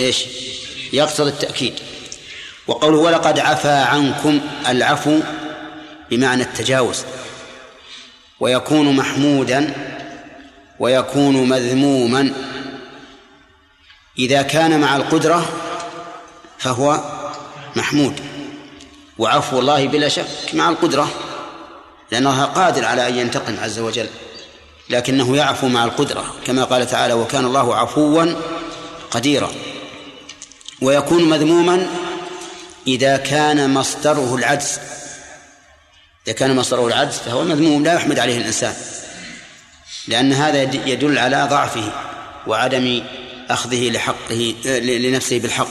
إيش؟ يقتضي التأكيد. وقوله ولقد عفا عنكم العفو بمعنى التجاوز. ويكون محمودا ويكون مذموما. إذا كان مع القدرة فهو محمود. وعفو الله بلا شك مع القدرة لأنه قادر على أن ينتقم عز وجل لكنه يعفو مع القدرة كما قال تعالى وكان الله عفوا قديرا ويكون مذموما إذا كان مصدره العجز. إذا كان مصدره العجز فهو مذموم لا يحمد عليه الإنسان. لأن هذا يدل على ضعفه وعدم أخذه لحقه لنفسه بالحق.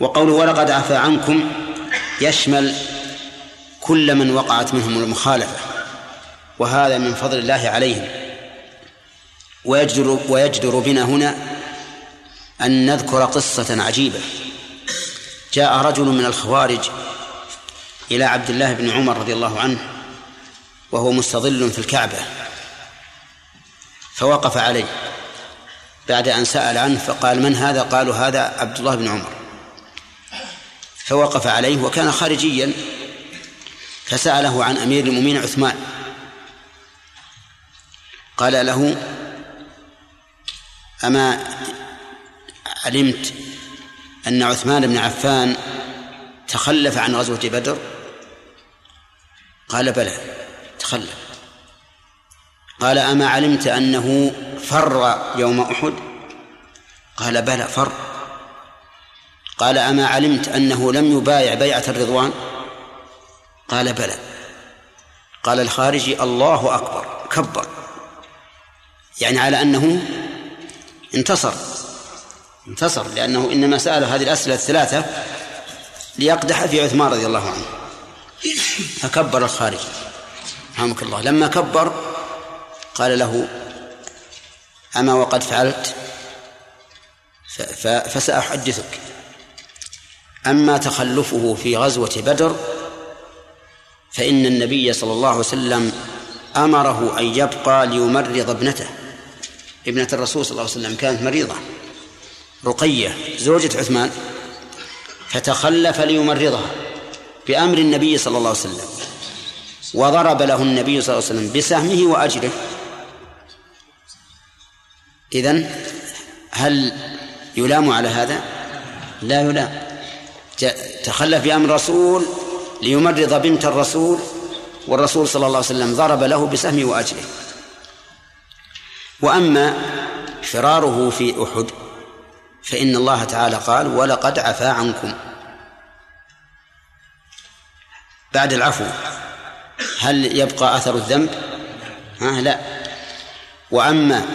وقوله ولقد عفى عنكم يشمل كل من وقعت منهم المخالفة وهذا من فضل الله عليهم. ويجدر ويجدر بنا هنا أن نذكر قصة عجيبة. جاء رجل من الخوارج إلى عبد الله بن عمر رضي الله عنه وهو مستظل في الكعبة. فوقف عليه. بعد أن سأل عنه فقال من هذا؟ قالوا هذا عبد الله بن عمر. فوقف عليه وكان خارجيا. فسأله عن أمير المؤمنين عثمان. قال له أما علمت أن عثمان بن عفان تخلف عن غزوة بدر؟ قال بلى تخلف قال أما علمت أنه فر يوم أحد؟ قال بلى فر. قال أما علمت أنه لم يبايع بيعة الرضوان؟ قال بلى. قال الخارجي الله أكبر كبر. يعني على أنه انتصر. انتصر لأنه إنما سأل هذه الأسئلة الثلاثة ليقدح في عثمان رضي الله عنه. فكبر الخارجي رحمك الله. لما كبر قال له أما وقد فعلت فسأحدثك. أما تخلفه في غزوة بدر فإن النبي صلى الله عليه وسلم أمره أن يبقى ليمرض ابنته. ابنة الرسول صلى الله عليه وسلم كانت مريضة. رقية زوجة عثمان فتخلف ليمرضها. بأمر النبي صلى الله عليه وسلم وضرب له النبي صلى الله عليه وسلم بسهمه وأجره. إذن هل يلام على هذا؟ لا يلام. تخلف بأمر الرسول ليمرض بنت الرسول والرسول صلى الله عليه وسلم ضرب له بسهمه وأجره. وأما فراره في أحد فإن الله تعالى قال ولقد عفا عنكم. بعد العفو. هل يبقى أثر الذنب؟ ها لا. وأما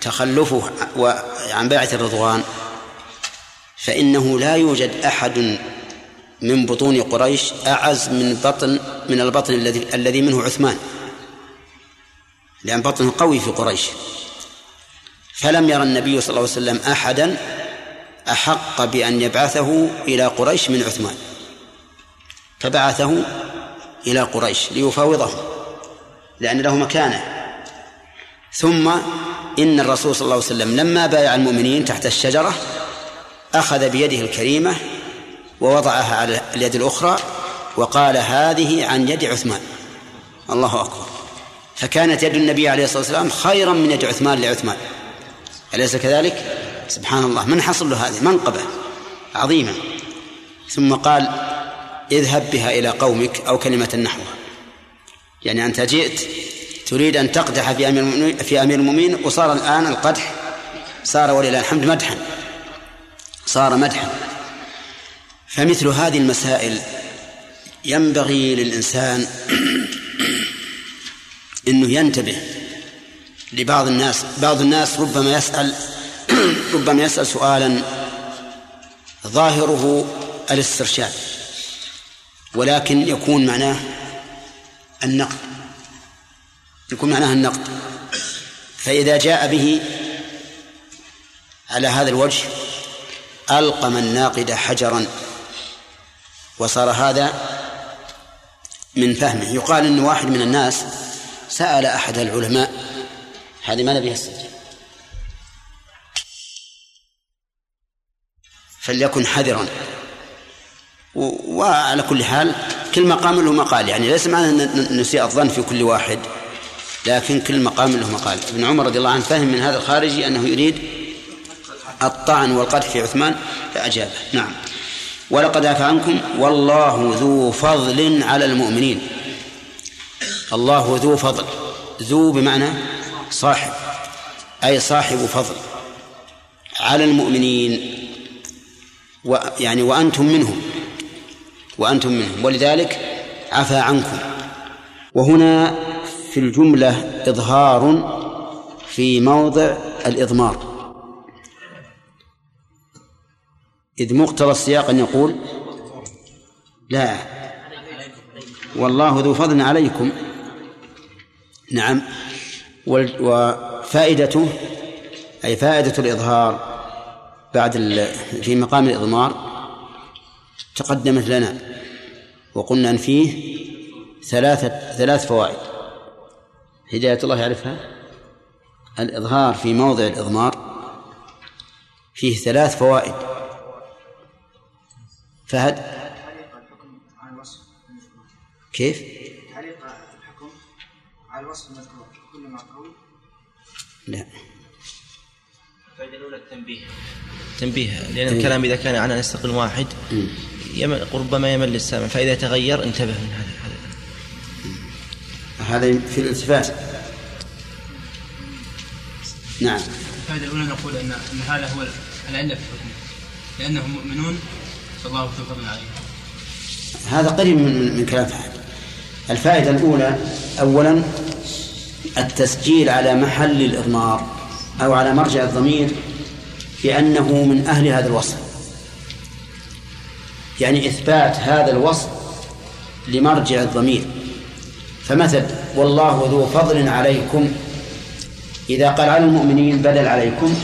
تخلفه عن بيعة الرضوان فإنه لا يوجد أحد من بطون قريش أعز من بطن من البطن الذي الذي منه عثمان. لأن بطنه قوي في قريش. فلم يرى النبي صلى الله عليه وسلم أحدا أحق بأن يبعثه إلى قريش من عثمان. فبعثه إلى قريش ليفاوضهم لأن له مكانة. ثم إن الرسول صلى الله عليه وسلم لما بايع المؤمنين تحت الشجرة أخذ بيده الكريمة ووضعها على اليد الأخرى وقال هذه عن يد عثمان. الله أكبر. فكانت يد النبي عليه الصلاة والسلام خيرا من يد عثمان لعثمان. أليس كذلك؟ سبحان الله. من حصل له هذه؟ منقبة عظيمة ثم قال اذهب بها إلى قومك أو كلمة نحوها. يعني أنت جئت تريد أن تقدح في أمير في أمير المؤمنين وصار الآن القدح صار ولله الحمد مدحا. صار مدحا. فمثل هذه المسائل ينبغي للإنسان إنه ينتبه لبعض الناس. بعض الناس ربما يسأل ربما يسأل سؤالا ظاهره الاسترشاد. ولكن يكون معناه النقد. يكون معناه النقد. فإذا جاء به على هذا الوجه ألقم الناقد حجرا. وصار هذا من فهمه. يقال أن واحد من الناس سأل أحد العلماء هذه ما نبيها السجن. فليكن حذرا. وعلى كل حال كل مقام له مقال. يعني ليس معنى أن نسيء الظن في كل واحد لكن كل مقام له مقال. ابن عمر رضي الله عنه فهم من هذا الخارجي أنه يريد الطعن والقدح في عثمان فأجابه. نعم. ولقد عفى عنكم والله ذو فضل على المؤمنين. الله ذو فضل. ذو بمعنى صاحب أي صاحب فضل على المؤمنين. ويعني وأنتم منهم. وأنتم منهم. ولذلك عفى عنكم. وهنا في الجملة إظهار في موضع الإضمار. إذ مقتضى السياق أن يقول لا والله ذو فضل عليكم. نعم. وفائدته أي فائدة الإظهار بعد في مقام الإضمار تقدمت لنا وقلنا أن فيه ثلاثة ثلاث فوائد. هداية الله يعرفها؟ الإظهار في موضع الإضمار فيه ثلاث فوائد. فهد؟ كيف؟ تعليق الحكم على الوصف المذكور كل ما قول لا. الفائدة الأولى التنبيه. تنبيه لأن. الكلام إذا كان على نسق واحد يمل ربما يمل السامع. فإذا تغير انتبه من هذا. هذا في الالتفات. نعم. الفائدة الأولى نقول أن أن هذا هو العلة في الحكم. لأنهم مؤمنون فالله فضل عليهم. هذا قريب من من كلام فهد الفائدة الأولى أولا التسجيل على محل الإضمار أو على مرجع الضمير بأنه من أهل هذا الوصف. يعني إثبات هذا الوصف لمرجع الضمير. فمثل والله ذو فضل عليكم. إذا قال على المؤمنين بدل عليكم.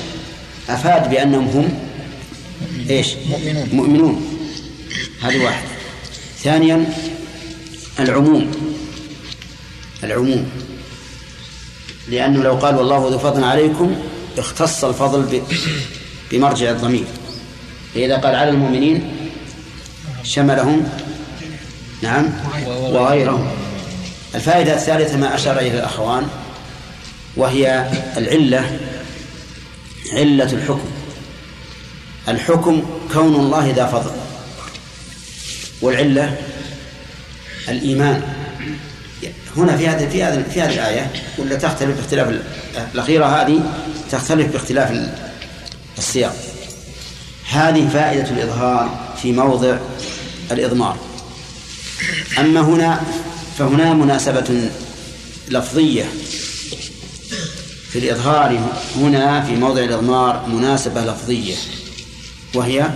أفاد بأنهم هم إيش؟ مؤمنون. مؤمنون. هذه واحدة ثانيا العموم. العموم. لأنه لو قال والله ذو فضل عليكم اختص الفضل بمرجع الضمير. فإذا قال على المؤمنين شملهم. نعم. وغيرهم. الفائدة الثالثة ما أشار إليه الأخوان وهي العلة علة الحكم. الحكم كون الله ذا فضل. والعلة الإيمان. هنا في هذه في هذه في هذه الآية ولا تختلف باختلاف الأخيرة هذه تختلف باختلاف السياق. هذه فائدة الإظهار في موضع الإضمار. أما هنا فهنا مناسبة لفظية. في الإظهار هنا في موضع الإضمار مناسبة لفظية وهي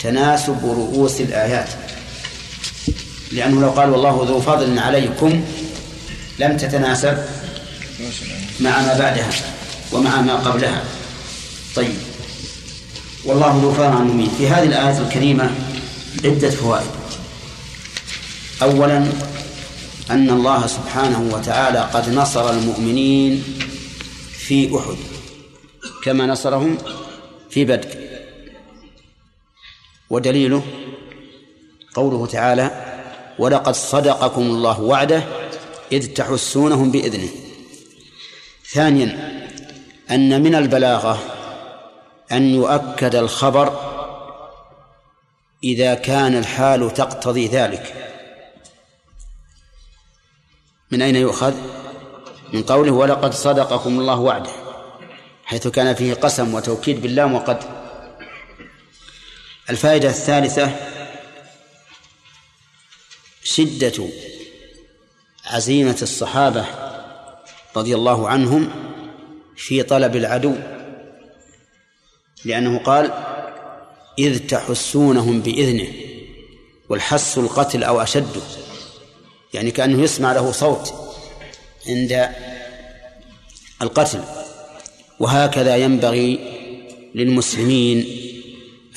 تناسب رؤوس الآيات. لأنه لو قال والله ذو فضل عليكم لم تتناسب مع ما بعدها ومع ما قبلها. طيب. والله ذو فضل على المؤمنين في هذه الآية الكريمة عدة فوائد. أولا أن الله سبحانه وتعالى قد نصر المؤمنين في أحد كما نصرهم في بدر ودليله قوله تعالى ولقد صدقكم الله وعده إذ تحسونهم بإذنه. ثانيا أن من البلاغة أن يؤكد الخبر إذا كان الحال تقتضي ذلك. من أين يؤخذ؟ من قوله ولقد صدقكم الله وعده حيث كان فيه قسم وتوكيد باللام وقد. الفائدة الثالثة شدة عزيمة الصحابة رضي الله عنهم في طلب العدو. لأنه قال إذ تحسونهم بإذنه والحس القتل أو أشد. يعني كأنه يسمع له صوت عند القتل. وهكذا ينبغي للمسلمين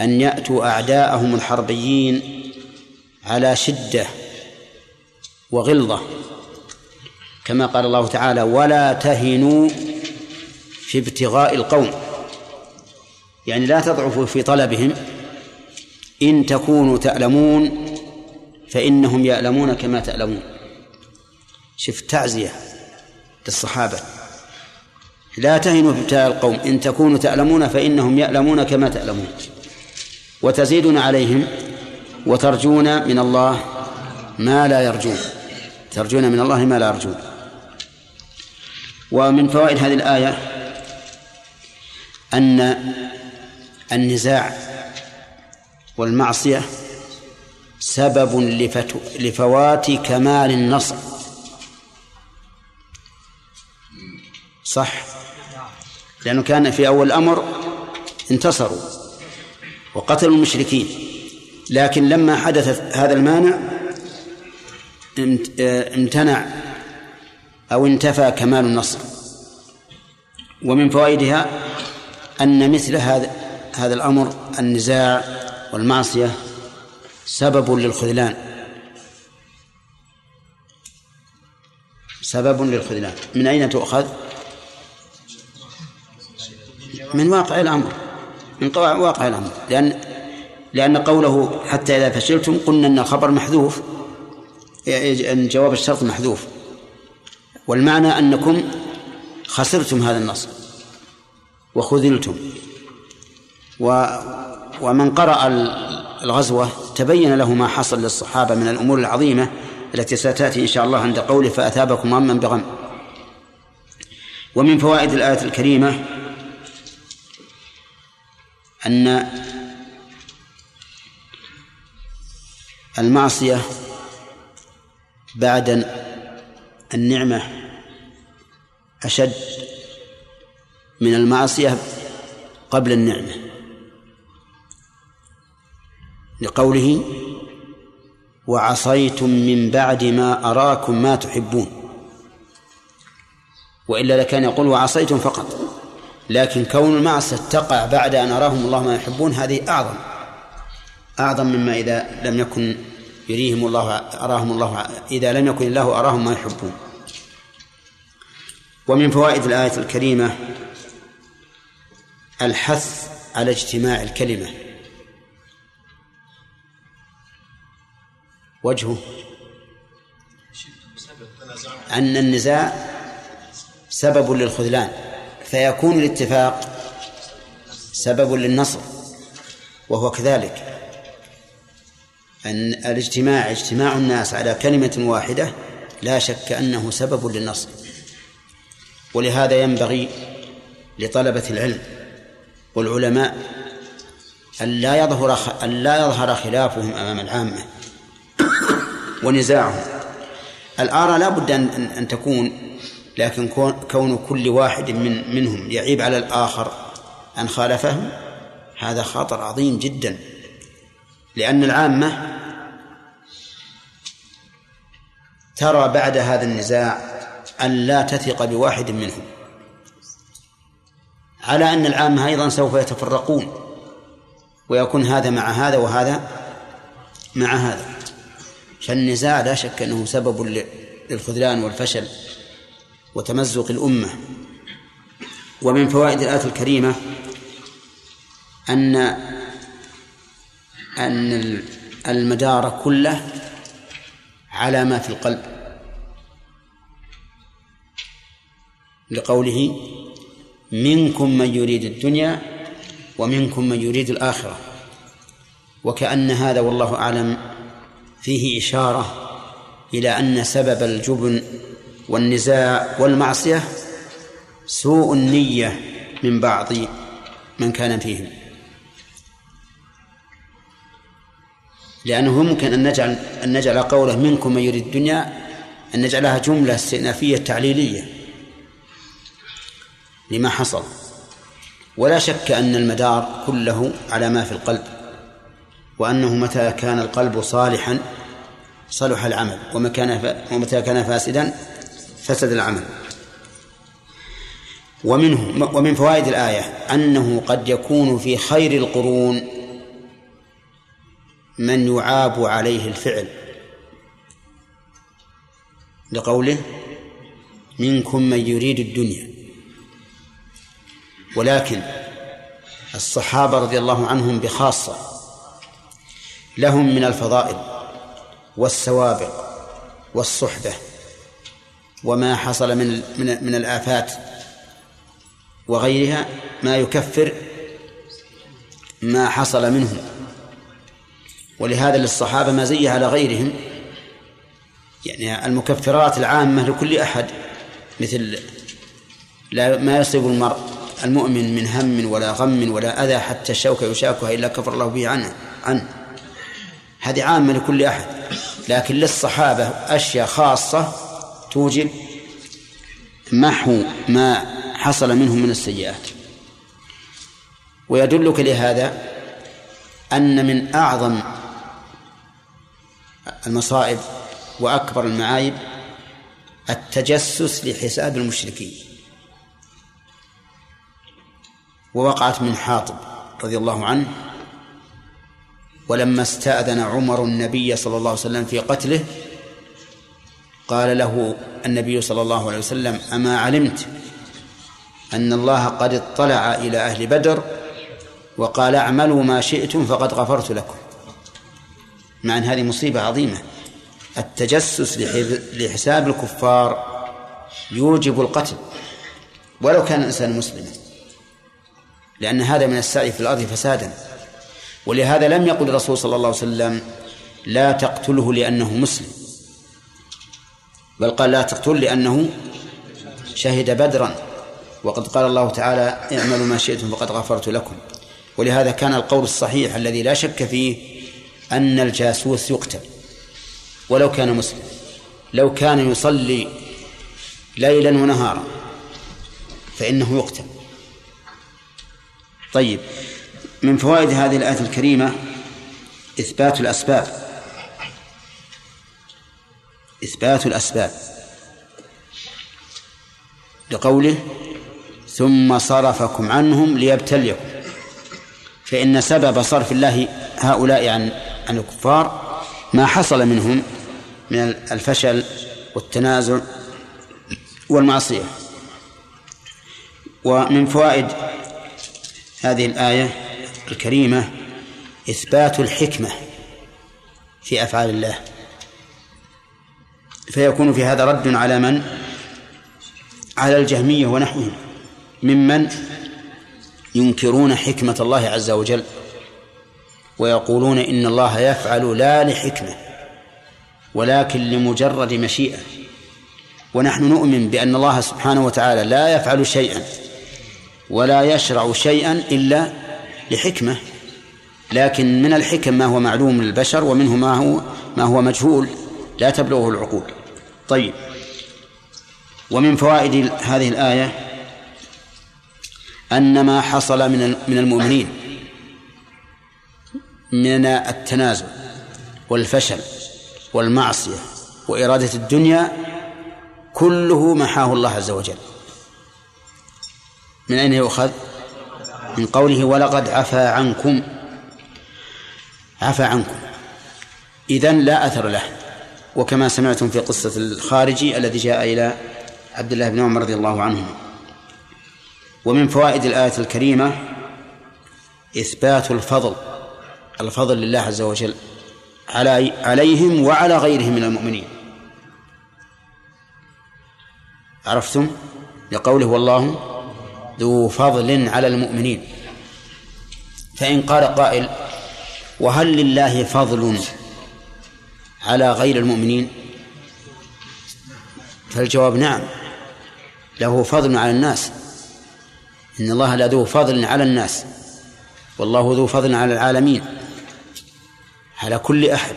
أن يأتوا أعداءهم الحربيين على شدة وغلظة. كما قال الله تعالى ولا تهنوا في ابتغاء القوم يعني لا تضعفوا في طلبهم. إن تكونوا تألمون فإنهم يألمون كما تألمون شف تعزية للصحابة. لا تهنوا في ابتغاء القوم. إن تكونوا تألمون فإنهم يألمون كما تألمون وتزيدون عليهم وترجون من الله ما لا يرجون. ترجون من الله ما لا يرجون. ومن فوائد هذه الآية أن النزاع والمعصية سبب لفوات كمال النصر. صح؟ لأنه كان في أول الأمر انتصروا وقتلوا المشركين. لكن لما حدث هذا المانع امتنع أو انتفى كمال النصر. ومن فوائدها أن مثل هذا هذا الأمر النزاع والمعصية سبب للخذلان. سبب للخذلان. من أين تؤخذ؟ من واقع الأمر. من واقع الأمر. لأن لأن قوله حتى إذا فشلتم قلنا أن الخبر محذوف. أن جواب الشرط محذوف. والمعنى أنكم خسرتم هذا النصر وخذلتم. و ومن قرأ الغزوة تبين له ما حصل للصحابة من الأمور العظيمة التي ستأتي إن شاء الله عند قوله فأثابكم غما بغم. ومن فوائد الآية الكريمة أن المعصية بعد النعمة أشد من المعصية قبل النعمة. لقوله وعصيتم من بعد ما أراكم ما تحبون. وإلا لكان يقول وعصيتم فقط لكن كون المعصية تقع بعد أن أراهم الله ما يحبون هذه أعظم أعظم مما إذا لم يكن يريهم الله أراهم الله إذا لم يكن الله أراهم ما يحبون. ومن فوائد الآية الكريمة الحث على اجتماع الكلمة. وجهه. أن النزاع سبب للخذلان فيكون الاتفاق سبب للنصر وهو كذلك. أن الاجتماع اجتماع الناس على كلمة واحدة لا شك أنه سبب للنصر. ولهذا ينبغي لطلبة العلم والعلماء أن لا يظهر أن لا يظهر خلافهم أمام العامة. ونزاعهم. الآراء لا بد أن أن تكون لكن كون كل واحد من منهم يعيب على الآخر أن خالفهم هذا خطر عظيم جدا. لأن العامة ترى بعد هذا النزاع أن لا تثق بواحد منهم. على أن العامة أيضا سوف يتفرقون ويكون هذا مع هذا وهذا مع هذا. فالنزاع لا شك أنه سبب للخذلان والفشل وتمزق الأمة. ومن فوائد الآية الكريمة أن أن المدار كله على ما في القلب. لقوله منكم من يريد الدنيا ومنكم من يريد الآخرة. وكأن هذا والله أعلم فيه إشارة إلى أن سبب الجبن والنزاع والمعصية سوء النية من بعض من كان فيهم. لأنه ممكن أن نجعل أن نجعل قوله منكم من يريد الدنيا أن نجعلها جملة استئنافية تعليلية لما حصل. ولا شك أن المدار كله على ما في القلب. وأنه متى كان القلب صالحا صلح العمل ومتى كان فاسدا فسد العمل. ومنه ومن فوائد الآية أنه قد يكون في خير القرون من يعاب عليه الفعل. لقوله منكم من يريد الدنيا. ولكن الصحابة رضي الله عنهم بخاصة لهم من الفضائل والسوابق والصحبة وما حصل من من من الآفات وغيرها ما يكفر ما حصل منهم. ولهذا للصحابة مزية على غيرهم يعني المكفرات العامة لكل أحد مثل لا ما يصيب المرء المؤمن من هم ولا غم ولا أذى حتى الشوكة يشاكها إلا كفر الله به عنه عنه. هذه عامة لكل أحد. لكن للصحابة أشياء خاصة توجب محو ما حصل منهم من السيئات. ويدلك لهذا أن من أعظم المصائب وأكبر المعايب التجسس لحساب المشركين. ووقعت من حاطب رضي الله عنه ولما استأذن عمر النبي صلى الله عليه وسلم في قتله قال له النبي صلى الله عليه وسلم أما علمت أن الله قد اطلع إلى أهل بدر وقال اعملوا ما شئتم فقد غفرت لكم. مع أن هذه مصيبة عظيمة. التجسس لحساب الكفار يوجب القتل ولو كان الإنسان مسلما لأن هذا من السعي في الأرض فسادا. ولهذا لم يقل الرسول صلى الله عليه وسلم لا تقتله لأنه مسلم بل قال لا تقتل لأنه شهد بدرا وقد قال الله تعالى اعملوا ما شئتم فقد غفرت لكم. ولهذا كان القول الصحيح الذي لا شك فيه أن الجاسوس يقتل ولو كان مسلم لو كان يصلي ليلا ونهارا فإنه يقتل. طيب. من فوائد هذه الآية الكريمة إثبات الأسباب. إثبات الأسباب. لقوله ثم صرفكم عنهم ليبتليكم. فإن سبب صرف الله هؤلاء عن عن الكفار ما حصل منهم من الفشل والتنازع والمعصية. ومن فوائد هذه الآية الكريمة إثبات الحكمة في أفعال الله. فيكون في هذا رد على من؟ على الجهمية ونحوهم. ممن ينكرون حكمة الله عز وجل ويقولون إن الله يفعل لا لحكمة ولكن لمجرد مشيئة. ونحن نؤمن بأن الله سبحانه وتعالى لا يفعل شيئا ولا يشرع شيئا إلا لحكمة لكن من الحكم ما هو معلوم للبشر ومنه ما هو ما هو مجهول لا تبلغه العقول. طيب. ومن فوائد هذه الآية أن ما حصل من من المؤمنين من التنازل والفشل والمعصية وإرادة الدنيا كله محاه الله عز وجل. من أين يؤخذ؟ من قوله ولقد عفا عنكم عفا عنكم. إذن لا أثر له. وكما سمعتم في قصة الخارجي الذي جاء إلى عبد الله بن عمر رضي الله عنهما. ومن فوائد الآية الكريمة إثبات الفضل الفضل لله عز وجل على عليهم وعلى غيرهم من المؤمنين. عرفتم؟ لقوله والله ذو فضل على المؤمنين. فإن قال قائل وهل لله فضل على غير المؤمنين؟ فالجواب نعم له فضل على الناس. إن الله لذو فضل على الناس والله ذو فضل على العالمين على كل أحد.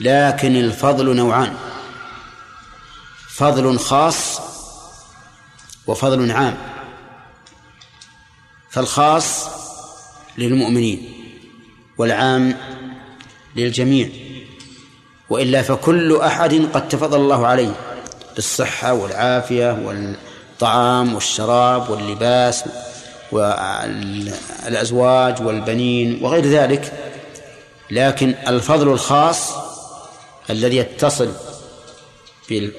لكن الفضل نوعان فضل خاص وفضل عام. فالخاص للمؤمنين والعام للجميع وإلا فكل أحد قد تفضل الله عليه بالصحة والعافية والطعام والشراب واللباس والأزواج والبنين وغير ذلك لكن الفضل الخاص الذي يتصل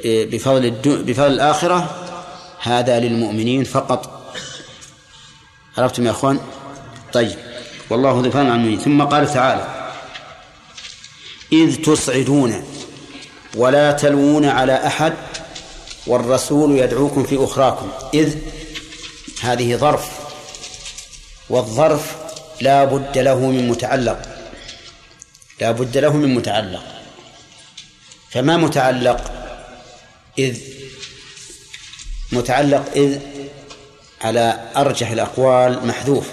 بفضل بفضل الآخرة هذا للمؤمنين فقط. عرفتم يا أخوان؟ طيب والله ذو فضل على ثم قال تعالى إذ تصعدون ولا تلوون على أحد والرسول يدعوكم في أخراكم. إذ هذه ظرف والظرف لا بد له من متعلق. لا بد له من متعلق. فما متعلق؟ إذ متعلق إذ على أرجح الأقوال محذوف.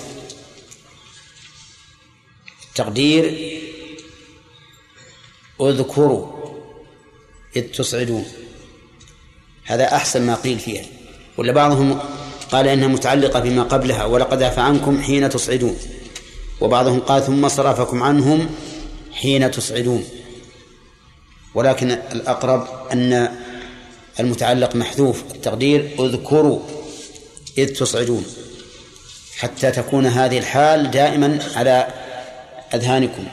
تقدير اذكروا إذ تصعدون. هذا أحسن ما قيل فيها. ولا بعضهم قال إنها متعلقة بما قبلها ولقد عفى عنكم حين تصعدون. وبعضهم قال ثم صرفكم عنهم حين تصعدون. ولكن الأقرب أن المتعلق محذوف. التقدير اذكروا. إذ تصعدون حتى تكون هذه الحال دائما على أذهانكم.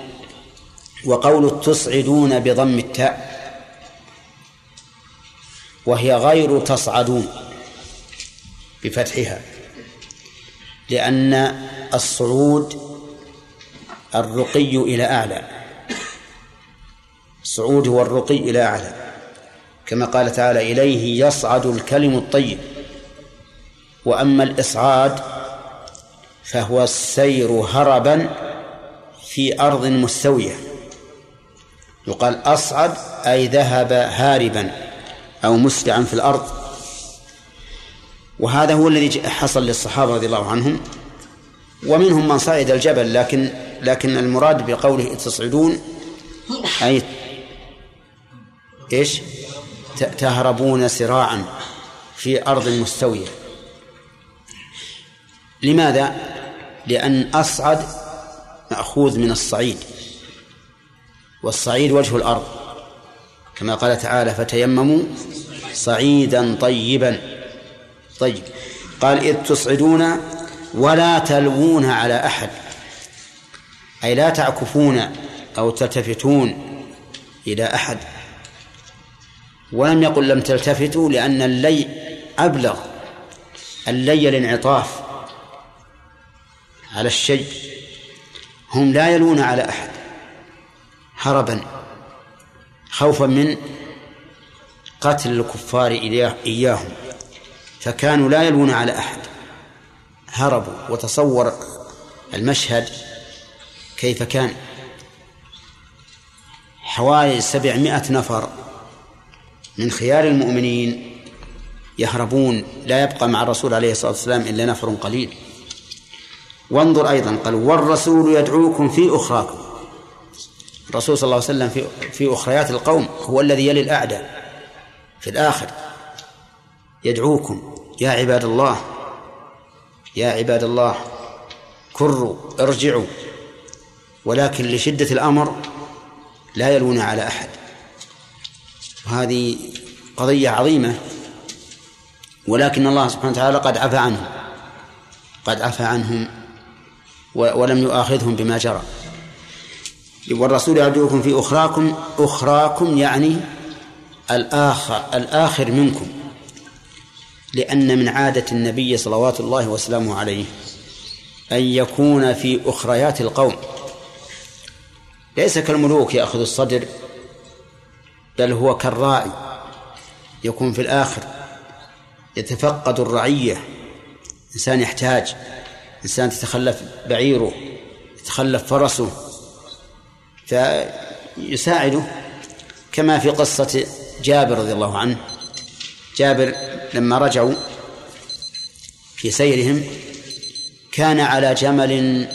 وقول تصعدون بضم التاء وهي غير تصعدون بفتحها لأن الصعود الرقي إلى أعلى. الصعود هو الرقي إلى أعلى. كما قال تعالى إليه يصعد الكلم الطيب. وأما الإصعاد فهو السير هربا في أرض مستوية. يقال أصعد أي ذهب هاربا أو مسرعا في الأرض. وهذا هو الذي حصل للصحابة رضي الله عنهم ومنهم من صعد الجبل لكن لكن المراد بقوله تصعدون أي إيش؟ تهربون سراعا في أرض مستوية. لماذا؟ لأن أصعد مأخوذ من الصعيد والصعيد وجه الأرض. كما قال تعالى فتيمموا صعيدا طيبا. طيب. قال إذ تصعدون ولا تلوون على أحد. أي لا تعكفون أو تلتفتون إلى أحد. ولم يقل لم تلتفتوا لأن اللي أبلغ اللي الانعطاف. على الشيء هم لا يلون على أحد. هربا خوفا من قتل الكفار إياهم فكانوا لا يلون على أحد. هربوا وتصور المشهد كيف كان. حوالي سبعمائة نفر من خيار المؤمنين يهربون لا يبقى مع الرسول عليه الصلاة والسلام إلا نفر قليل. وانظر أيضا. قال والرسول يدعوكم في أخراكم. الرسول صلى الله عليه وسلم في في أخريات القوم هو الذي يلي الأعداء في الآخر. يدعوكم. يا عباد الله يا عباد الله كروا ارجعوا. ولكن لشدة الأمر لا يلون على أحد. وهذه قضية عظيمة ولكن الله سبحانه وتعالى قد عفى عنهم. قد عفى عنهم ولم يؤاخذهم بما جرى. والرسول يدعوكم في أخراكم أخراكم يعني الآخر الآخر منكم. لأن من عادة النبي صلوات الله وسلامه عليه أن يكون في أخريات القوم. ليس كالملوك يأخذ الصدر بل هو كالراعي يكون في الآخر يتفقد الرعية إنسان يحتاج. إنسان تتخلف بعيره يتخلف فرسه فيساعده كما في قصة جابر رضي الله عنه. جابر لما رجعوا في سيرهم كان على جمل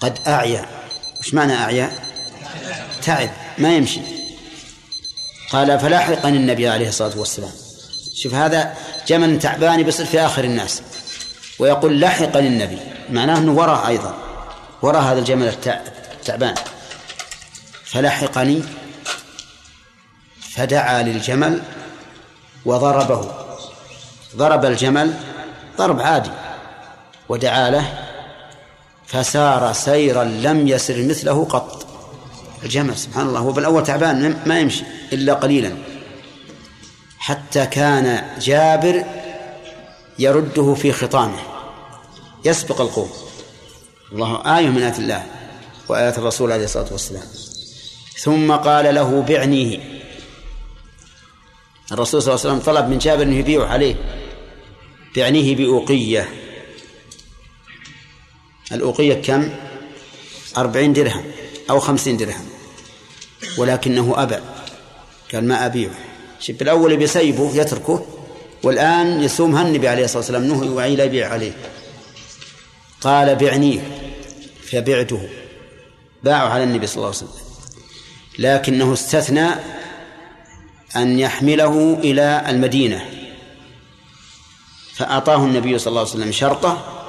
قد أعيا. وش معنى أعيا؟ تعب ما يمشي. قال فلاحقني النبي عليه الصلاة والسلام. شوف هذا جمل تعبان بيصير في آخر الناس. ويقول لحقني النبي معناه أنه وراء أيضا. وراء هذا الجمل التعبان. فلحقني فدعا للجمل وضربه. ضرب الجمل ضرب عادي. ودعا له فسار سيرا لم يسر مثله قط. الجمل سبحان الله هو بالأول تعبان ما يمشي إلا قليلا. حتى كان جابر يرده في خطامه. يسبق القوم. الله آية من آيات الله وآيات الرسول عليه الصلاة والسلام. ثم قال له بعنيه الرسول صلى الله عليه وسلم طلب من جابر أن يبيع عليه. بعنيه بأوقية. الأوقية كم؟ أربعين درهم أو خمسين درهم. ولكنه أبى. قال ما أبيعه. شوف الأول بيسيبه يتركه. والآن يسومها النبي عليه الصلاة والسلام نهي وعي لا يبيع عليه. قال بعنيه فبعته. باعوا على النبي صلى الله عليه وسلم. لكنه استثنى أن يحمله إلى المدينة. فأعطاه النبي صلى الله عليه وسلم شرطه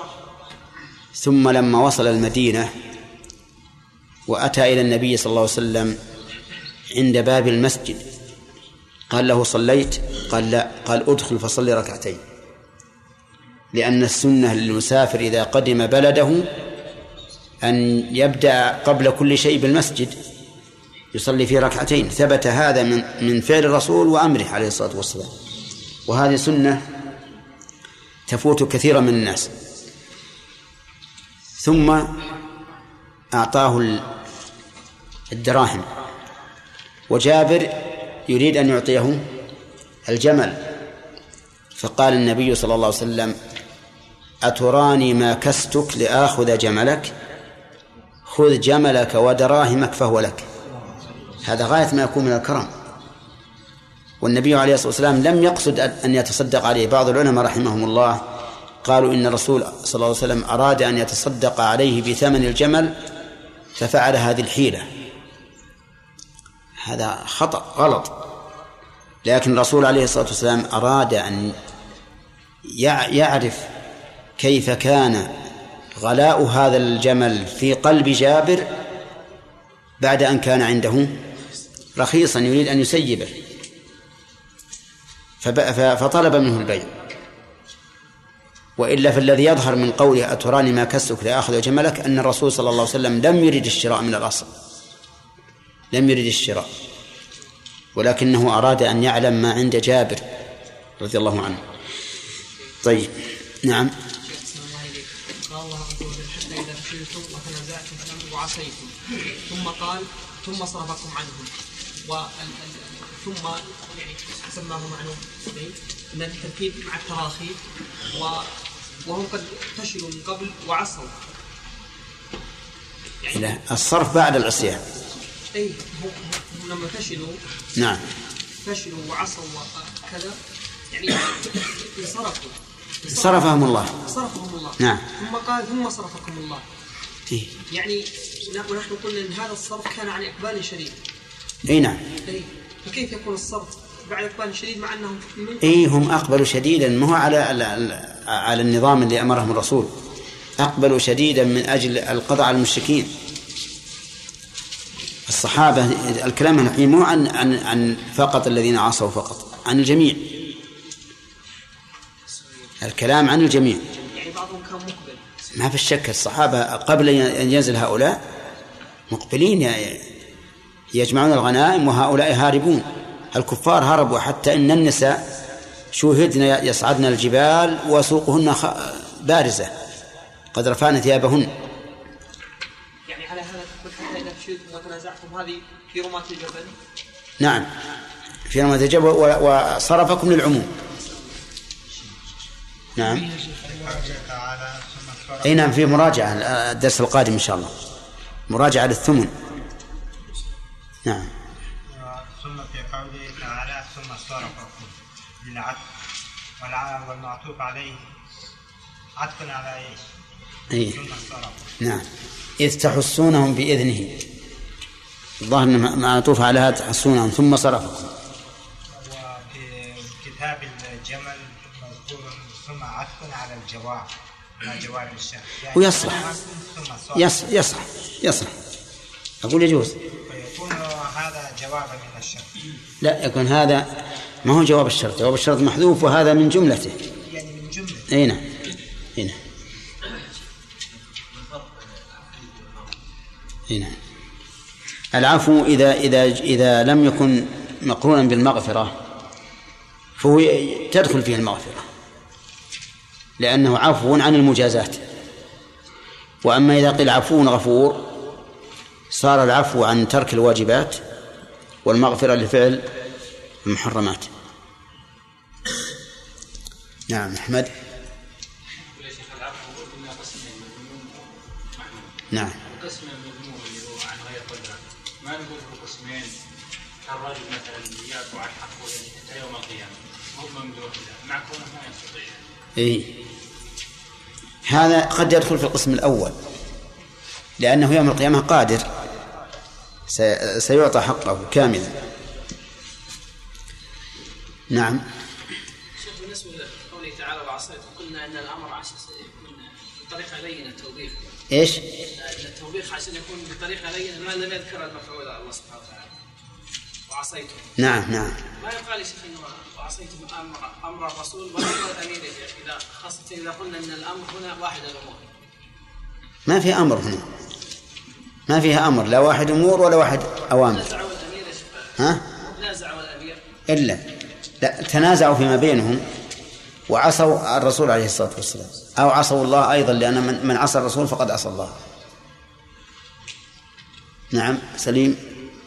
ثم لما وصل المدينة وأتى إلى النبي صلى الله عليه وسلم عند باب المسجد قال له صليت؟ قال لا. قال ادخل فصلي ركعتين. لأن السنة للمسافر إذا قدم بلده أن يبدأ قبل كل شيء بالمسجد يصلي في ركعتين. ثبت هذا من من فعل الرسول وأمره عليه الصلاة والسلام. وهذه سنة تفوت كثيرا من الناس. ثم أعطاه الدراهم. وجابر يريد أن يعطيه الجمل. فقال النبي صلى الله عليه وسلم أتراني ما كستك لآخذ جملك؟ خذ جملك ودراهمك فهو لك. هذا غاية ما يكون من الكرم. والنبي عليه الصلاة والسلام لم يقصد أن يتصدق عليه. بعض العلماء رحمهم الله قالوا إن الرسول صلى الله عليه وسلم أراد أن يتصدق عليه بثمن الجمل ففعل هذه الحيلة. هذا خطأ غلط. لكن الرسول عليه الصلاة والسلام أراد أن يعرف كيف كان غلاء هذا الجمل في قلب جابر بعد أن كان عنده رخيصا يريد أن يسيبه. فطلب منه البيع. وإلا فالذي يظهر من قوله أتراني ما كسك لآخذ جملك أن الرسول صلى الله عليه وسلم لم يرد الشراء من الأصل. لم يرد الشراء ولكنه أراد أن يعلم ما عند جابر رضي الله عنه. طيب نعم. قال الله عز وجل حتى إذا فشلتم وتنازعتم وعصيتم ثم قال ثم صرفكم عنهم. و ثم يعني سماه معلوم ان التركيب مع التراخي و وهم قد فشلوا من قبل وعصوا. يعني لا الصرف بعد العصيان. اي هم لما فشلوا نعم. فشلوا وعصوا وكذا يعني انصرفوا. صرفهم الله. صرفهم الله. نعم. ثم قال ثم صرفكم الله. إيه؟ يعني ونحن قلنا إن هذا الصرف كان عن إقبال شديد. اي نعم. اي فكيف يكون الصرف بعد إقبال شديد مع أنهم اي هم أقبلوا شديدا. ما هو على على النظام اللي أمرهم الرسول. أقبلوا شديدا من أجل القضاء على المشركين. الصحابة الكلام الحين مو عن عن عن فقط الذين عصوا فقط عن الجميع. الكلام عن الجميع. يعني بعضهم كان مقبل. ما في الشك الصحابة قبل أن ينزل هؤلاء مقبلين يجمعون الغنائم وهؤلاء هاربون. الكفار هربوا حتى إن النساء شوهدن يصعدن الجبال وسوقهن بارزة. قد رفعن ثيابهن. هذه في رماة الجبل؟ نعم. في رماة الجبل وصرفكم للعموم. نعم. أي نعم في مراجعة الدرس القادم إن شاء الله. مراجعة للثمن. نعم. ثم في قوله تعالى ثم صرفكم للعطف والمعطوف عليه. عطف على إيش؟ صرف نعم. إذ تحسونهم بإذنه. الظاهر أنه معطوف على هذا تحسونهم ثم صرفكم وفي كتاب الجمل مذكور ثم عطف على الجواب على جواب الشرط يعني ويصلح يصلح. يصلح. يصلح. أقول يجوز. فيكون هذا جوابا من الشرط. لا يكون هذا ما هو جواب الشرط. جواب الشرط محذوف وهذا من جملته. يعني من جملة. أي نعم. أي نعم. أي نعم. العفو إذا إذا إذا لم يكن مقرونا بالمغفرة فهو تدخل فيه المغفرة لأنه عفو عن المجازات. وأما إذا قيل عفو غفور صار العفو عن ترك الواجبات والمغفرة لفعل المحرمات. نعم أحمد. نعم. إيه. هذا قد يدخل في القسم الأول لأنه يوم القيامة قادر. سي- سيعطى حقه كاملا. نعم. شيخ بالنسبة لقوله تعالى وعصيت. قلنا إن الأمر عشان يكون بطريقة لينة التوبيخ إيش؟ التوبيخ عشان يكون بطريقة لينة ما لم يذكر المفعول الله سبحانه وتعالى. وعصيتم نعم نعم. ما يقال يا شيخ إنه وعصيتم أمر أمر الرسول وامر شيخ إذا خاصه اذا قلنا أن الأمر هنا واحد الأمور. ما في أمر هنا. ما فيها أمر لا واحد أمور ولا واحد شيخ. ها؟ الامير إلا. لا تنازعوا فيما بينهم وعصوا الرسول عليه الصلاة والسلام. أو عصوا الله أيضا لأن من, من عصى الرسول فقد عصى الله. نعم سليم.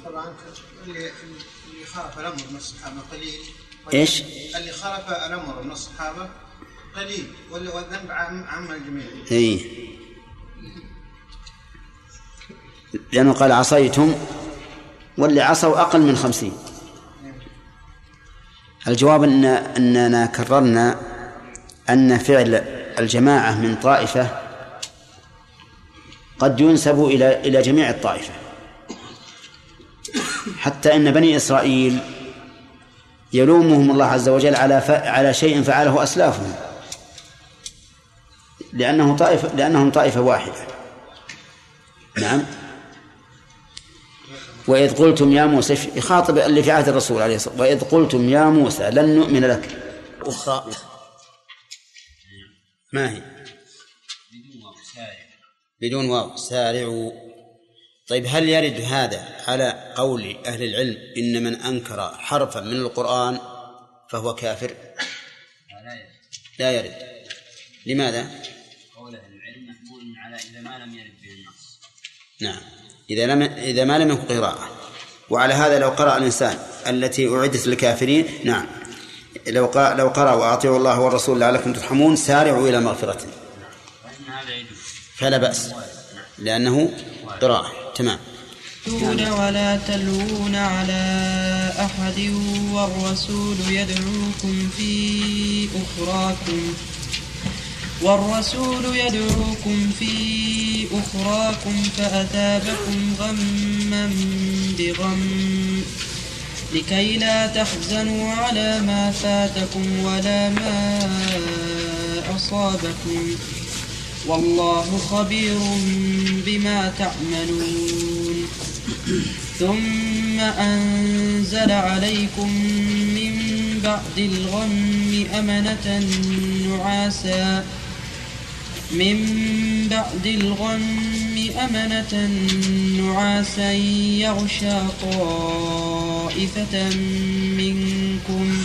طبعا اللي اللي خالف الأمر من الصحابه قليل إيش؟ اللي خالف الأمر من الصحابة قليل وال- والذنب عام عام الجميع. إيه لأنه قال عصيتم واللي عصوا أقل من خمسين. الجواب أن أننا كررنا أن فعل الجماعة من طائفة قد ينسب إلى إلى جميع الطائفة. حتى أن بني إسرائيل يلومهم الله عز وجل على ف... على شيء فعله أسلافهم. لأنه طائفة لأنهم طائفة واحدة. نعم. وإذ قلتم يا موسى يخاطب اللي في عهد الرسول عليه الصلاة والسلام وإذ قلتم يا موسى لن نؤمن لك. أخرى. ما هي؟ بدون واو. سارع بدون واو. سارعوا. طيب هل يرد هذا على قول أهل العلم إن من أنكر حرفا من القرآن فهو كافر؟ لا يرد. لماذا؟ قول أهل العلم محمول على إذا ما لم يرد به النص. نعم. إذا لم إذا ما لم يكن قراءة. وعلى هذا لو قرأ الإنسان التي أعدت للكافرين نعم. لو قا لو قرأ وأطيعوا الله والرسول لعلكم ترحمون سارعوا إلى هذا يجوز. فلا بأس. لأنه قراءة. تمام. تؤمنون ولا تلوون على أحد والرسول يدعوكم في أخراكم. والرسول يدعوكم في أخراكم فأثابكم غما بغم. لكي لا تحزنوا على ما فاتكم ولا ما أصابكم. والله خبير بما تعملون. ثم أنزل عليكم من بعد الغم أمنة نعاسا. من بعد الغم أمنة نعاسا يغشى طائفة منكم.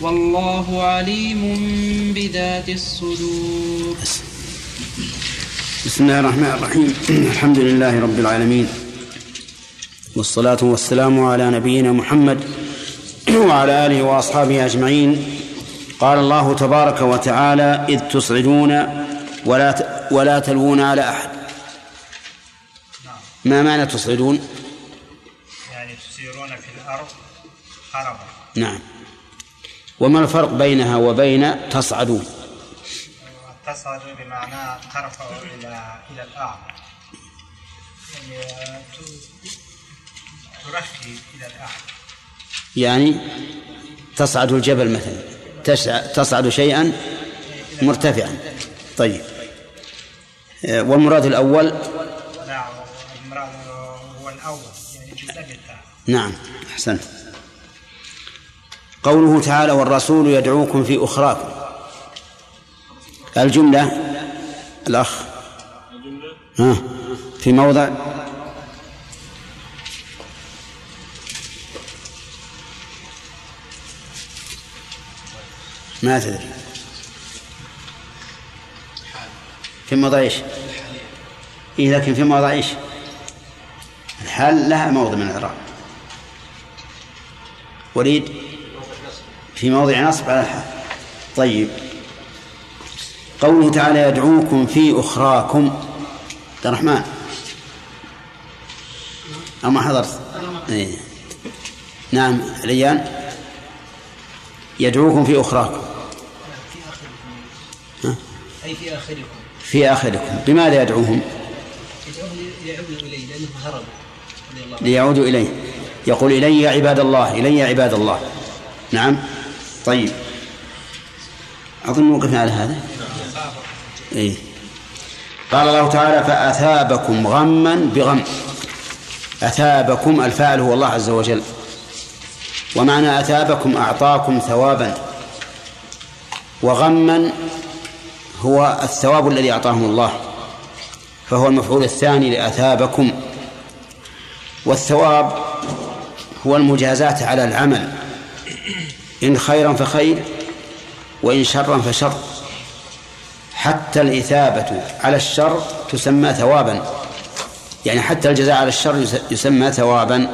والله عليم بذات الصدور. بسم الله الرحمن الرحيم. الحمد لله رب العالمين. والصلاة والسلام على نبينا محمد وعلى آله وأصحابه أجمعين. قال الله تبارك وتعالى إذ تصعدون ولا ولا تلوون على أحد. ما معنى تصعدون؟ يعني تسيرون في الأرض خربا نعم. وما الفرق بينها وبين تصعدون؟ تصعد بمعنى ترفع إلى إلى الأعلى يعني ت- ترخي إلى الأعلى يعني تصعد الجبل مثلا. تصعد شيئا مرتفعا. طيب. والمراد الأول؟ لا المراد هو الأول يعني نعم أحسنت. قوله تعالى والرسول يدعوكم في أخراكم. الجملة الأخ. ها في موضع. ما تدري. في موضع إيش؟ إيه لكن في موضع إيش؟ الحال لها موضع من الإعراب. وليد؟ في موضع نصب على الحال طيب. قوله تعالى يدعوكم في أخراكم. عبد الرحمن. أما حضرت. إيه. نعم ريان يدعوكم في أخراكم. ها؟ أي في آخركم. في آخركم. بماذا يدعوهم؟ يعودوا إليه لأنهم هربوا. ليعودوا إليه. يقول إلي يا عباد الله إلي يا عباد الله. نعم. طيب. أظن وقفنا على هذا. إيه. قال الله تعالى فأثابكم غما بغم. أثابكم الفاعل هو الله عز وجل. ومعنى أثابكم أعطاكم ثوابا. وغما هو الثواب الذي أعطاهم الله. فهو المفعول الثاني لأثابكم. والثواب هو المجازاة على العمل. إن خيرا فخير وإن شرا فشر. حتى الإثابة على الشر تسمى ثوابا. يعني حتى الجزاء على الشر يس- يسمى ثوابا.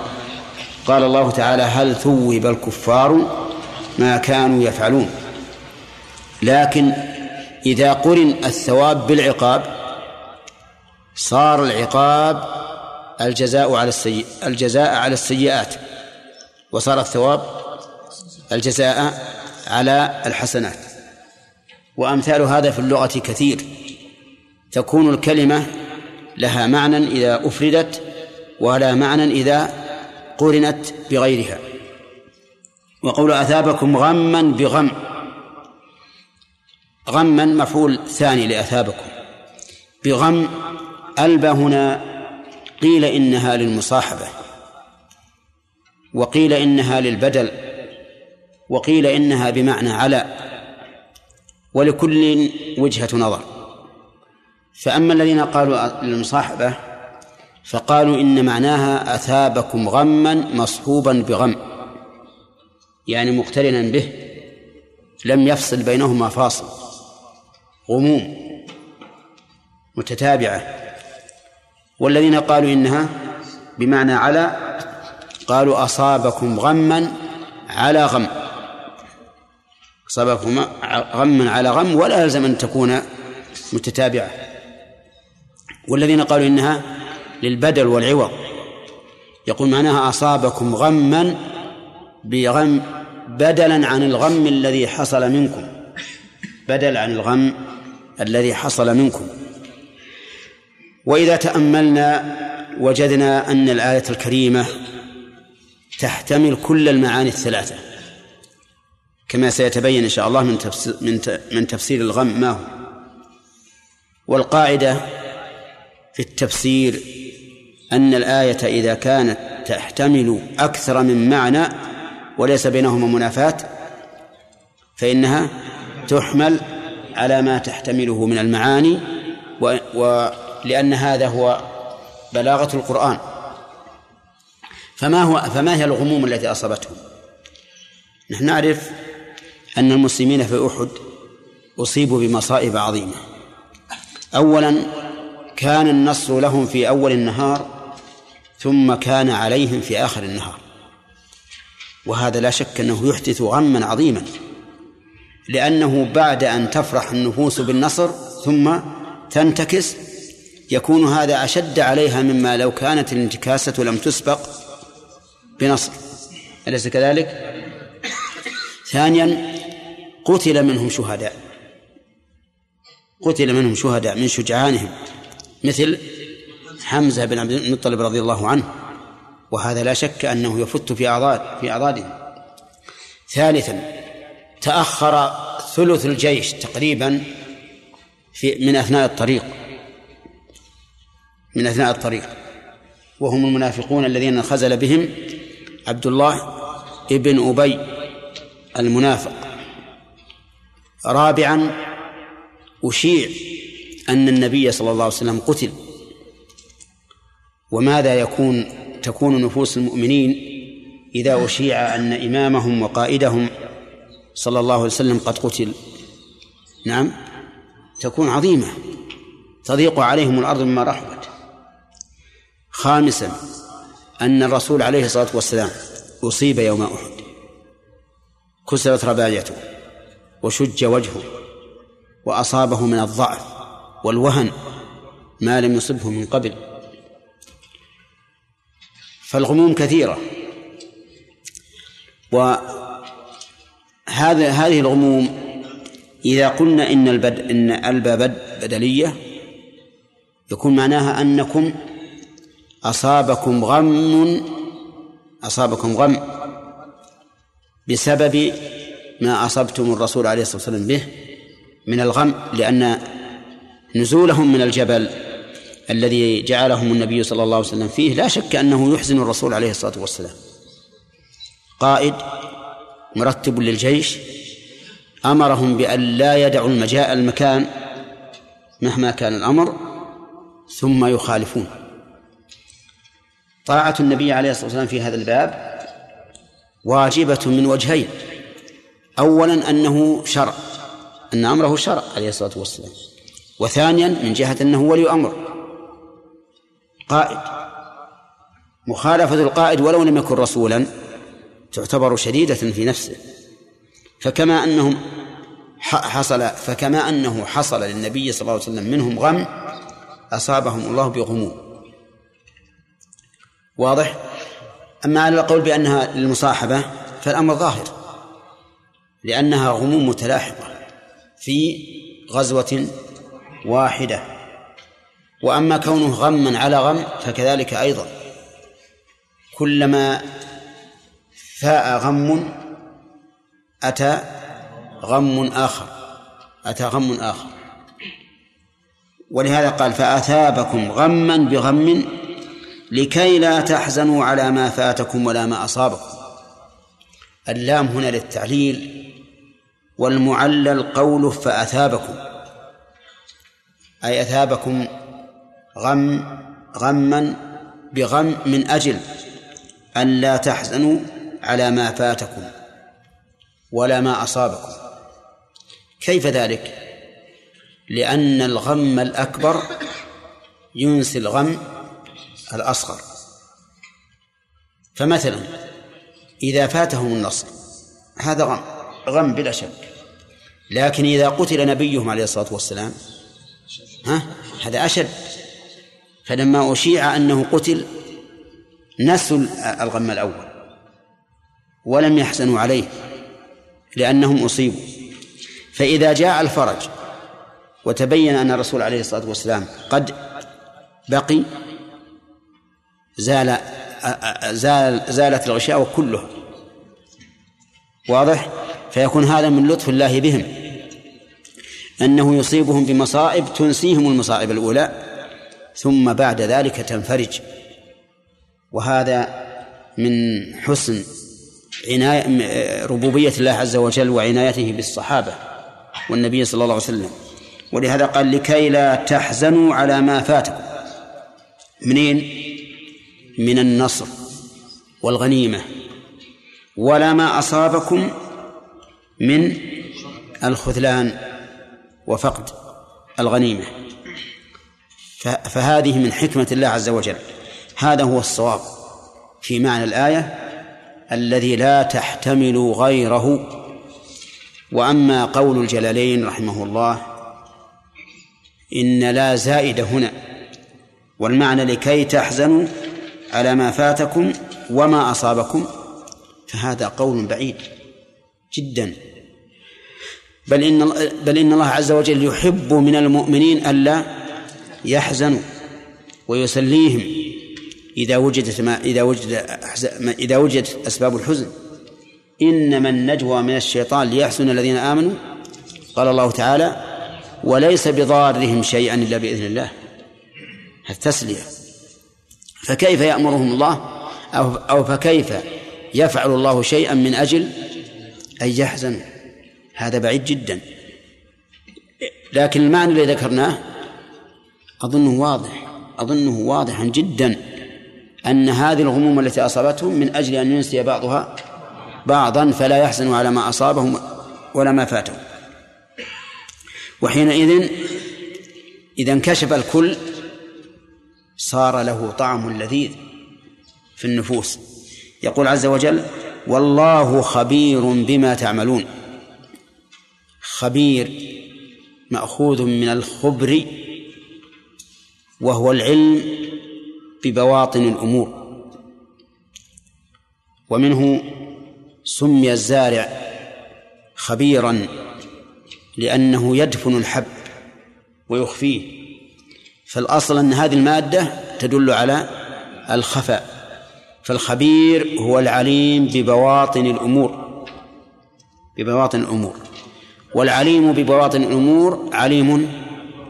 قال الله تعالى هل ثوب الكفار ما كانوا يفعلون؟ لكن إذا قرن الثواب بالعقاب صار العقاب الجزاء على السيء الجزاء على السيئات. وصار الثواب الجزاء على الحسنات. وأمثال هذا في اللغة كثير. تكون الكلمة لها معنى إذا أفردت ولا معنى إذا قرنت بغيرها. وقول أثابكم غما بغم. غما مفعول ثاني لأثابكم. بغم ألبى هنا قيل إنها للمصاحبة. وقيل إنها للبدل. وقيل إنها بمعنى على ولكل وجهة نظر. فأما الذين قالوا للمصاحبة فقالوا إن معناها أثابكم غما مصحوبا بغم يعني مقترنا به لم يفصل بينهما فاصل غموم متتابعة. والذين قالوا إنها بمعنى على قالوا أصابكم غما على غم. أصابكم غما على غم ولا يلزم أن تكون متتابعة. والذين قالوا إنها للبدل والعوض. يقول معناها أصابكم غما بغم بدلا عن الغم الذي حصل منكم. بدل عن الغم الذي حصل منكم. وإذا تأملنا وجدنا أن الآية الكريمة تحتمل كل المعاني الثلاثة. كما سيتبين إن شاء الله من تفسير من من تفسير الغم ما هو والقاعدة في التفسير أن الآية إذا كانت تحتمل أكثر من معنى وليس بينهما منافاة فإنها تحمل على ما تحتمله من المعاني. ولأن هذا هو بلاغة القرآن فما هو فما هي الغموم التي أصابتهم؟ نحن نعرف أن المسلمين في أحد أصيبوا بمصائب عظيمة. أولا كان النصر لهم في أول النهار ثم كان عليهم في آخر النهار. وهذا لا شك أنه يحدث غما عظيما لأنه بعد أن تفرح النفوس بالنصر ثم تنتكس يكون هذا أشد عليها مما لو كانت الانتكاسة لم تسبق بنصر. أليس كذلك؟ ثانيا قتل منهم شهداء. قتل منهم شهداء من شجعانهم. مثل حمزة بن عبد المطلب رضي الله عنه. وهذا لا شك أنه يفت في أعضاد في أعضادهم. ثالثا تأخر ثلث الجيش تقريبا في من أثناء الطريق. من أثناء الطريق. وهم المنافقون الذين خزل بهم عبد الله ابن أبي المنافق. رابعا أشيع أن النبي صلى الله عليه وسلم قتل. وماذا يكون تكون نفوس المؤمنين إذا أشيع أن إمامهم وقائدهم صلى الله عليه وسلم قد قتل؟ نعم تكون عظيمة تضيق عليهم الأرض مما رحبت. خامسا أن الرسول عليه الصلاة والسلام أصيب يوم أحد. كسرت رباعيته. وشج وجهه وأصابه من الضعف والوهن ما لم يصبه من قبل. فالغموم كثيرة. وهذا هذه الغموم إذا قلنا إن البد إن البا بد بدلية يكون معناها أنكم أصابكم غم أصابكم غم بسبب ما أصبتم الرسول عليه الصلاة والسلام به من الغم لأن نزولهم من الجبل الذي جعلهم النبي صلى الله عليه وسلم فيه لا شك أنه يحزن الرسول عليه الصلاة والسلام. قائد مرتب للجيش أمرهم بأن لا يدعوا المجاء المكان مهما كان الأمر ثم يخالفون. طاعة النبي عليه الصلاة والسلام في هذا الباب واجبة من وجهين. أولا أنه شرع أن أمره شرع عليه الصلاة والسلام. وثانيا من جهة أنه ولي أمر. قائد. مخالفة القائد ولو لم يكن رسولا تعتبر شديدة في نفسه. فكما أنهم حصل فكما أنه حصل للنبي صلى الله عليه وسلم منهم غم أصابهم الله بغموم واضح؟ أما على القول بأنها للمصاحبة فالأمر ظاهر. لأنها غموم متلاحقة في غزوة واحدة. وأما كونه غما على غم فكذلك أيضا. كلما فاء غم أتى غم آخر. أتى غم آخر. ولهذا قال فأثابكم غما بغم لكي لا تحزنوا على ما فاتكم ولا ما أصابكم. اللام هنا للتعليل والمعلل قوله فأثابكم. أي أثابكم غم غما بغم من أجل أن لا تحزنوا على ما فاتكم ولا ما أصابكم. كيف ذلك؟ لأن الغم الأكبر ينسي الغم الأصغر. فمثلا إذا فاتهم النصر. هذا غم. غم بلا شك. لكن إذا قتل نبيهم عليه الصلاة والسلام ها؟ هذا أشد. فلما أشيع أنه قتل نسوا الغم الأول. ولم يحزنوا عليه لأنهم أصيبوا. فإذا جاء الفرج وتبين أن الرسول عليه الصلاة والسلام قد بقي زال زال زالت الغشاوة كلها واضح؟ فيكون هذا من لطف الله بهم. أنه يصيبهم بمصائب تنسيهم المصائب الأولى ثم بعد ذلك تنفرج. وهذا من حسن عناية ربوبية الله عز وجل وعنايته بالصحابة والنبي صلى الله عليه وسلم. ولهذا قال لكي لا تحزنوا على ما فاتكم. منين؟ من النصر والغنيمة ولا ما أصابكم من الخذلان وفقد الغنيمة. فهذه من حكمة الله عز وجل. هذا هو الصواب في معنى الآية الذي لا تحتمل غيره. وأما قول الجلالين رحمه الله إن لا زائد هنا والمعنى لكي تحزنوا على ما فاتكم وما أصابكم فهذا قول بعيد جدا. بل إن بل إن الله عز وجل يحب من المؤمنين ألا يحزنوا ويسليهم إذا وجدت ما إذا وجد إذا وجدت أسباب الحزن. إنما النجوى من الشيطان ليحزن الذين آمنوا. قال الله تعالى وليس بضارهم شيئا إلا بإذن الله. التسلية فكيف يأمرهم الله؟ أو أو فكيف يفعل الله شيئا من أجل أن يحزنوا هذا بعيد جدا. لكن المعنى الذي ذكرناه أظنه واضح أظنه واضحا جدا أن هذه الغموم التي أصابتهم من أجل أن ينسي بعضها بعضا فلا يحزن على ما أصابهم ولا ما فاتهم. وحينئذ إذا انكشف الكل صار له طعم لذيذ في النفوس. يقول عز وجل والله خبير بما تعملون. خبير مأخوذ من الخبر وهو العلم ببواطن الأمور. ومنه سمي الزارع خبيرا لأنه يدفن الحب ويخفيه. فالأصل أن هذه المادة تدل على الخفاء فالخبير هو العليم ببواطن الأمور ببواطن الأمور. والعليم ببواطن الأمور عليم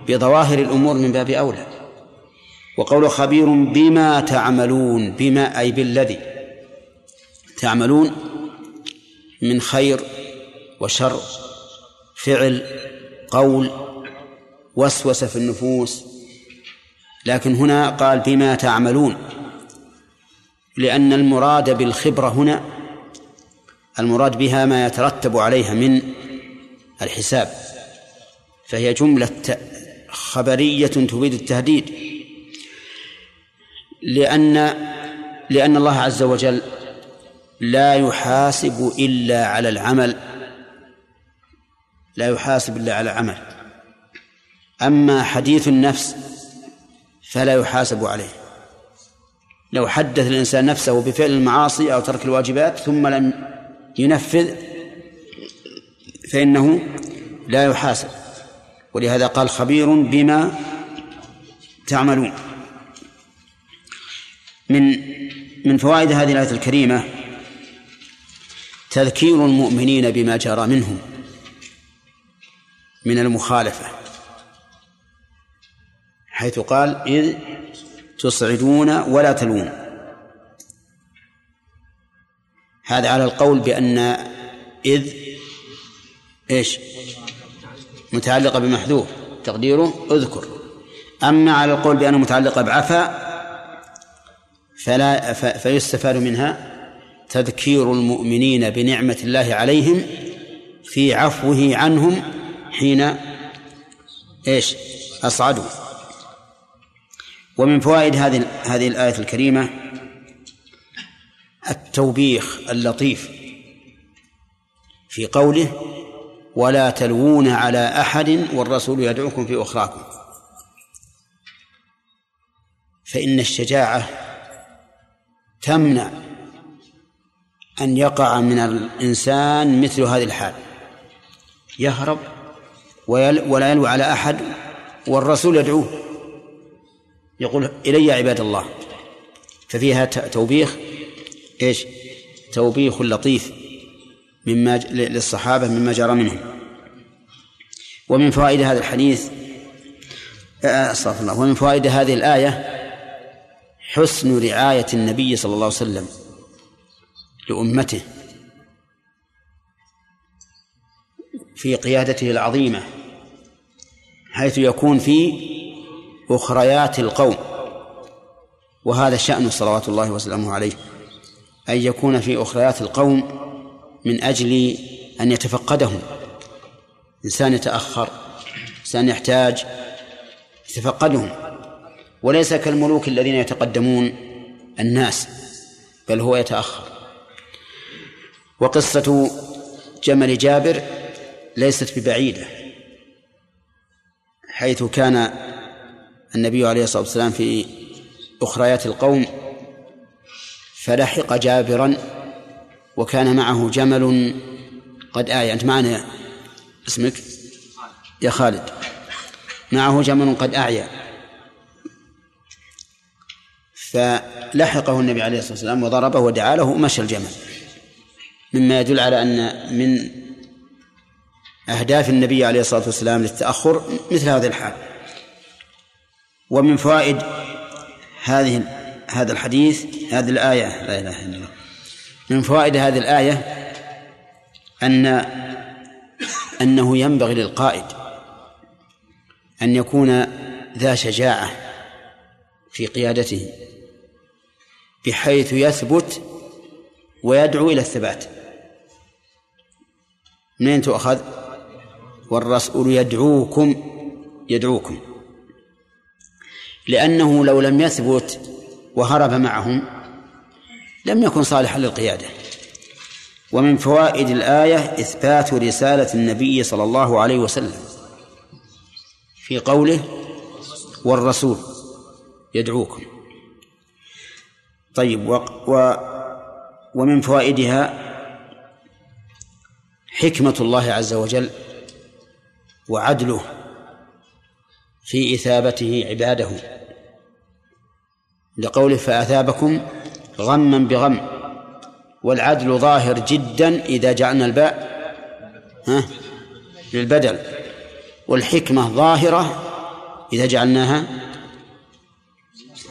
بظواهر الأمور من باب أولى. وقول خبير بما تعملون بما أي بالذي تعملون من خير وشر فعل قول وسوسة في النفوس لكن هنا قال بما تعملون لأن المراد بالخبرة هنا المراد بها ما يترتب عليها من الحساب فهي جملة خبرية تفيد التهديد لأن لأن الله عز وجل لا يحاسب إلا على العمل لا يحاسب إلا على العمل. أما حديث النفس فلا يحاسب عليه. لو حدث الإنسان نفسه بفعل المعاصي أو ترك الواجبات ثم لم ينفذ فإنه لا يحاسب. ولهذا قال خبير بما تعملون. من من فوائد هذه الآية الكريمة تذكير المؤمنين بما جرى منهم من المخالفة. حيث قال إذ تصعدون ولا تلوون. هذا على القول بأن إذ إيش؟ متعلقة بمحذوف تقديره اذكر. أما على القول بأنه متعلقة بعفا فلا فيستفاد منها تذكير المؤمنين بنعمة الله عليهم في عفوه عنهم حين إيش؟ أصعدوا. ومن فوائد هذه هذه الآية الكريمة التوبيخ اللطيف في قوله ولا تلوون على أحد والرسول يدعوكم في أخراكم. فإن الشجاعة تمنع أن يقع من الإنسان مثل هذه الحال. يهرب ولا يلوي على أحد والرسول يدعوه. يقول إلي عباد الله ففيها توبيخ إيش؟ توبيخ لطيف مما للصحابة مما جرى منهم ومن فوائد هذا الحديث أستغفر الله ومن فوائد هذه الآية حسن رعاية النبي صلى الله عليه وسلم لأمته في قيادته العظيمة حيث يكون في أخريات القوم. وهذا شأن صلوات الله وسلامه عليه أن يكون في أخريات القوم من أجل أن يتفقدهم. إنسان يتأخر إنسان يحتاج يتفقدهم. وليس كالملوك الذين يتقدمون الناس بل هو يتأخر. وقصة جمل جابر ليست ببعيدة حيث كان النبي عليه الصلاة والسلام في أخريات القوم فلحق جابرا وكان معه جمل قد آية. أنت معنا اسمك؟ يا خالد. معه جمل قد أعيا فلحقه النبي عليه الصلاة والسلام وضربه ودعا له ومشى الجمل. مما يدل على أن من أهداف النبي عليه الصلاة والسلام للتأخر مثل هذه الحال. ومن فوائد هذه هذا الحديث هذه الآية لا إله إلا الله. من فوائد هذه الآية أن أنه ينبغي للقائد أن يكون ذا شجاعة في قيادته بحيث يثبت ويدعو إلى الثبات. منين تؤخذ؟ والرسول يدعوكم يدعوكم. لأنه لو لم يثبت وهرب معهم لم يكن صالحا للقيادة. ومن فوائد الآية إثبات رسالة النبي صلى الله عليه وسلم في قوله والرسول يدعوكم طيب و, و ومن فوائدها حكمة الله عز وجل وعدله. في إثابته عباده. لقوله فأثابكم غما بغم والعدل ظاهر جدا إذا جعلنا الباء ها للبدل والحكمة ظاهرة إذا جعلناها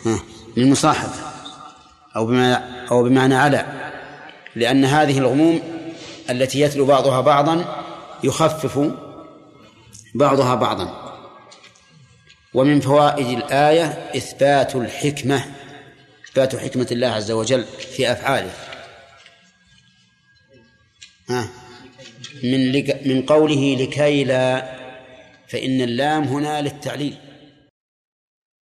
ها للمصاحبة أو بما أو بمعنى على لأن هذه الغموم التي يتلو بعضها بعضا يخفف بعضها بعضا. ومن فوائد الآية إثبات الحكمة إثبات حكمة الله عز وجل في أفعاله. ها؟ من من قوله لكي لا فإن اللام هنا للتعليل.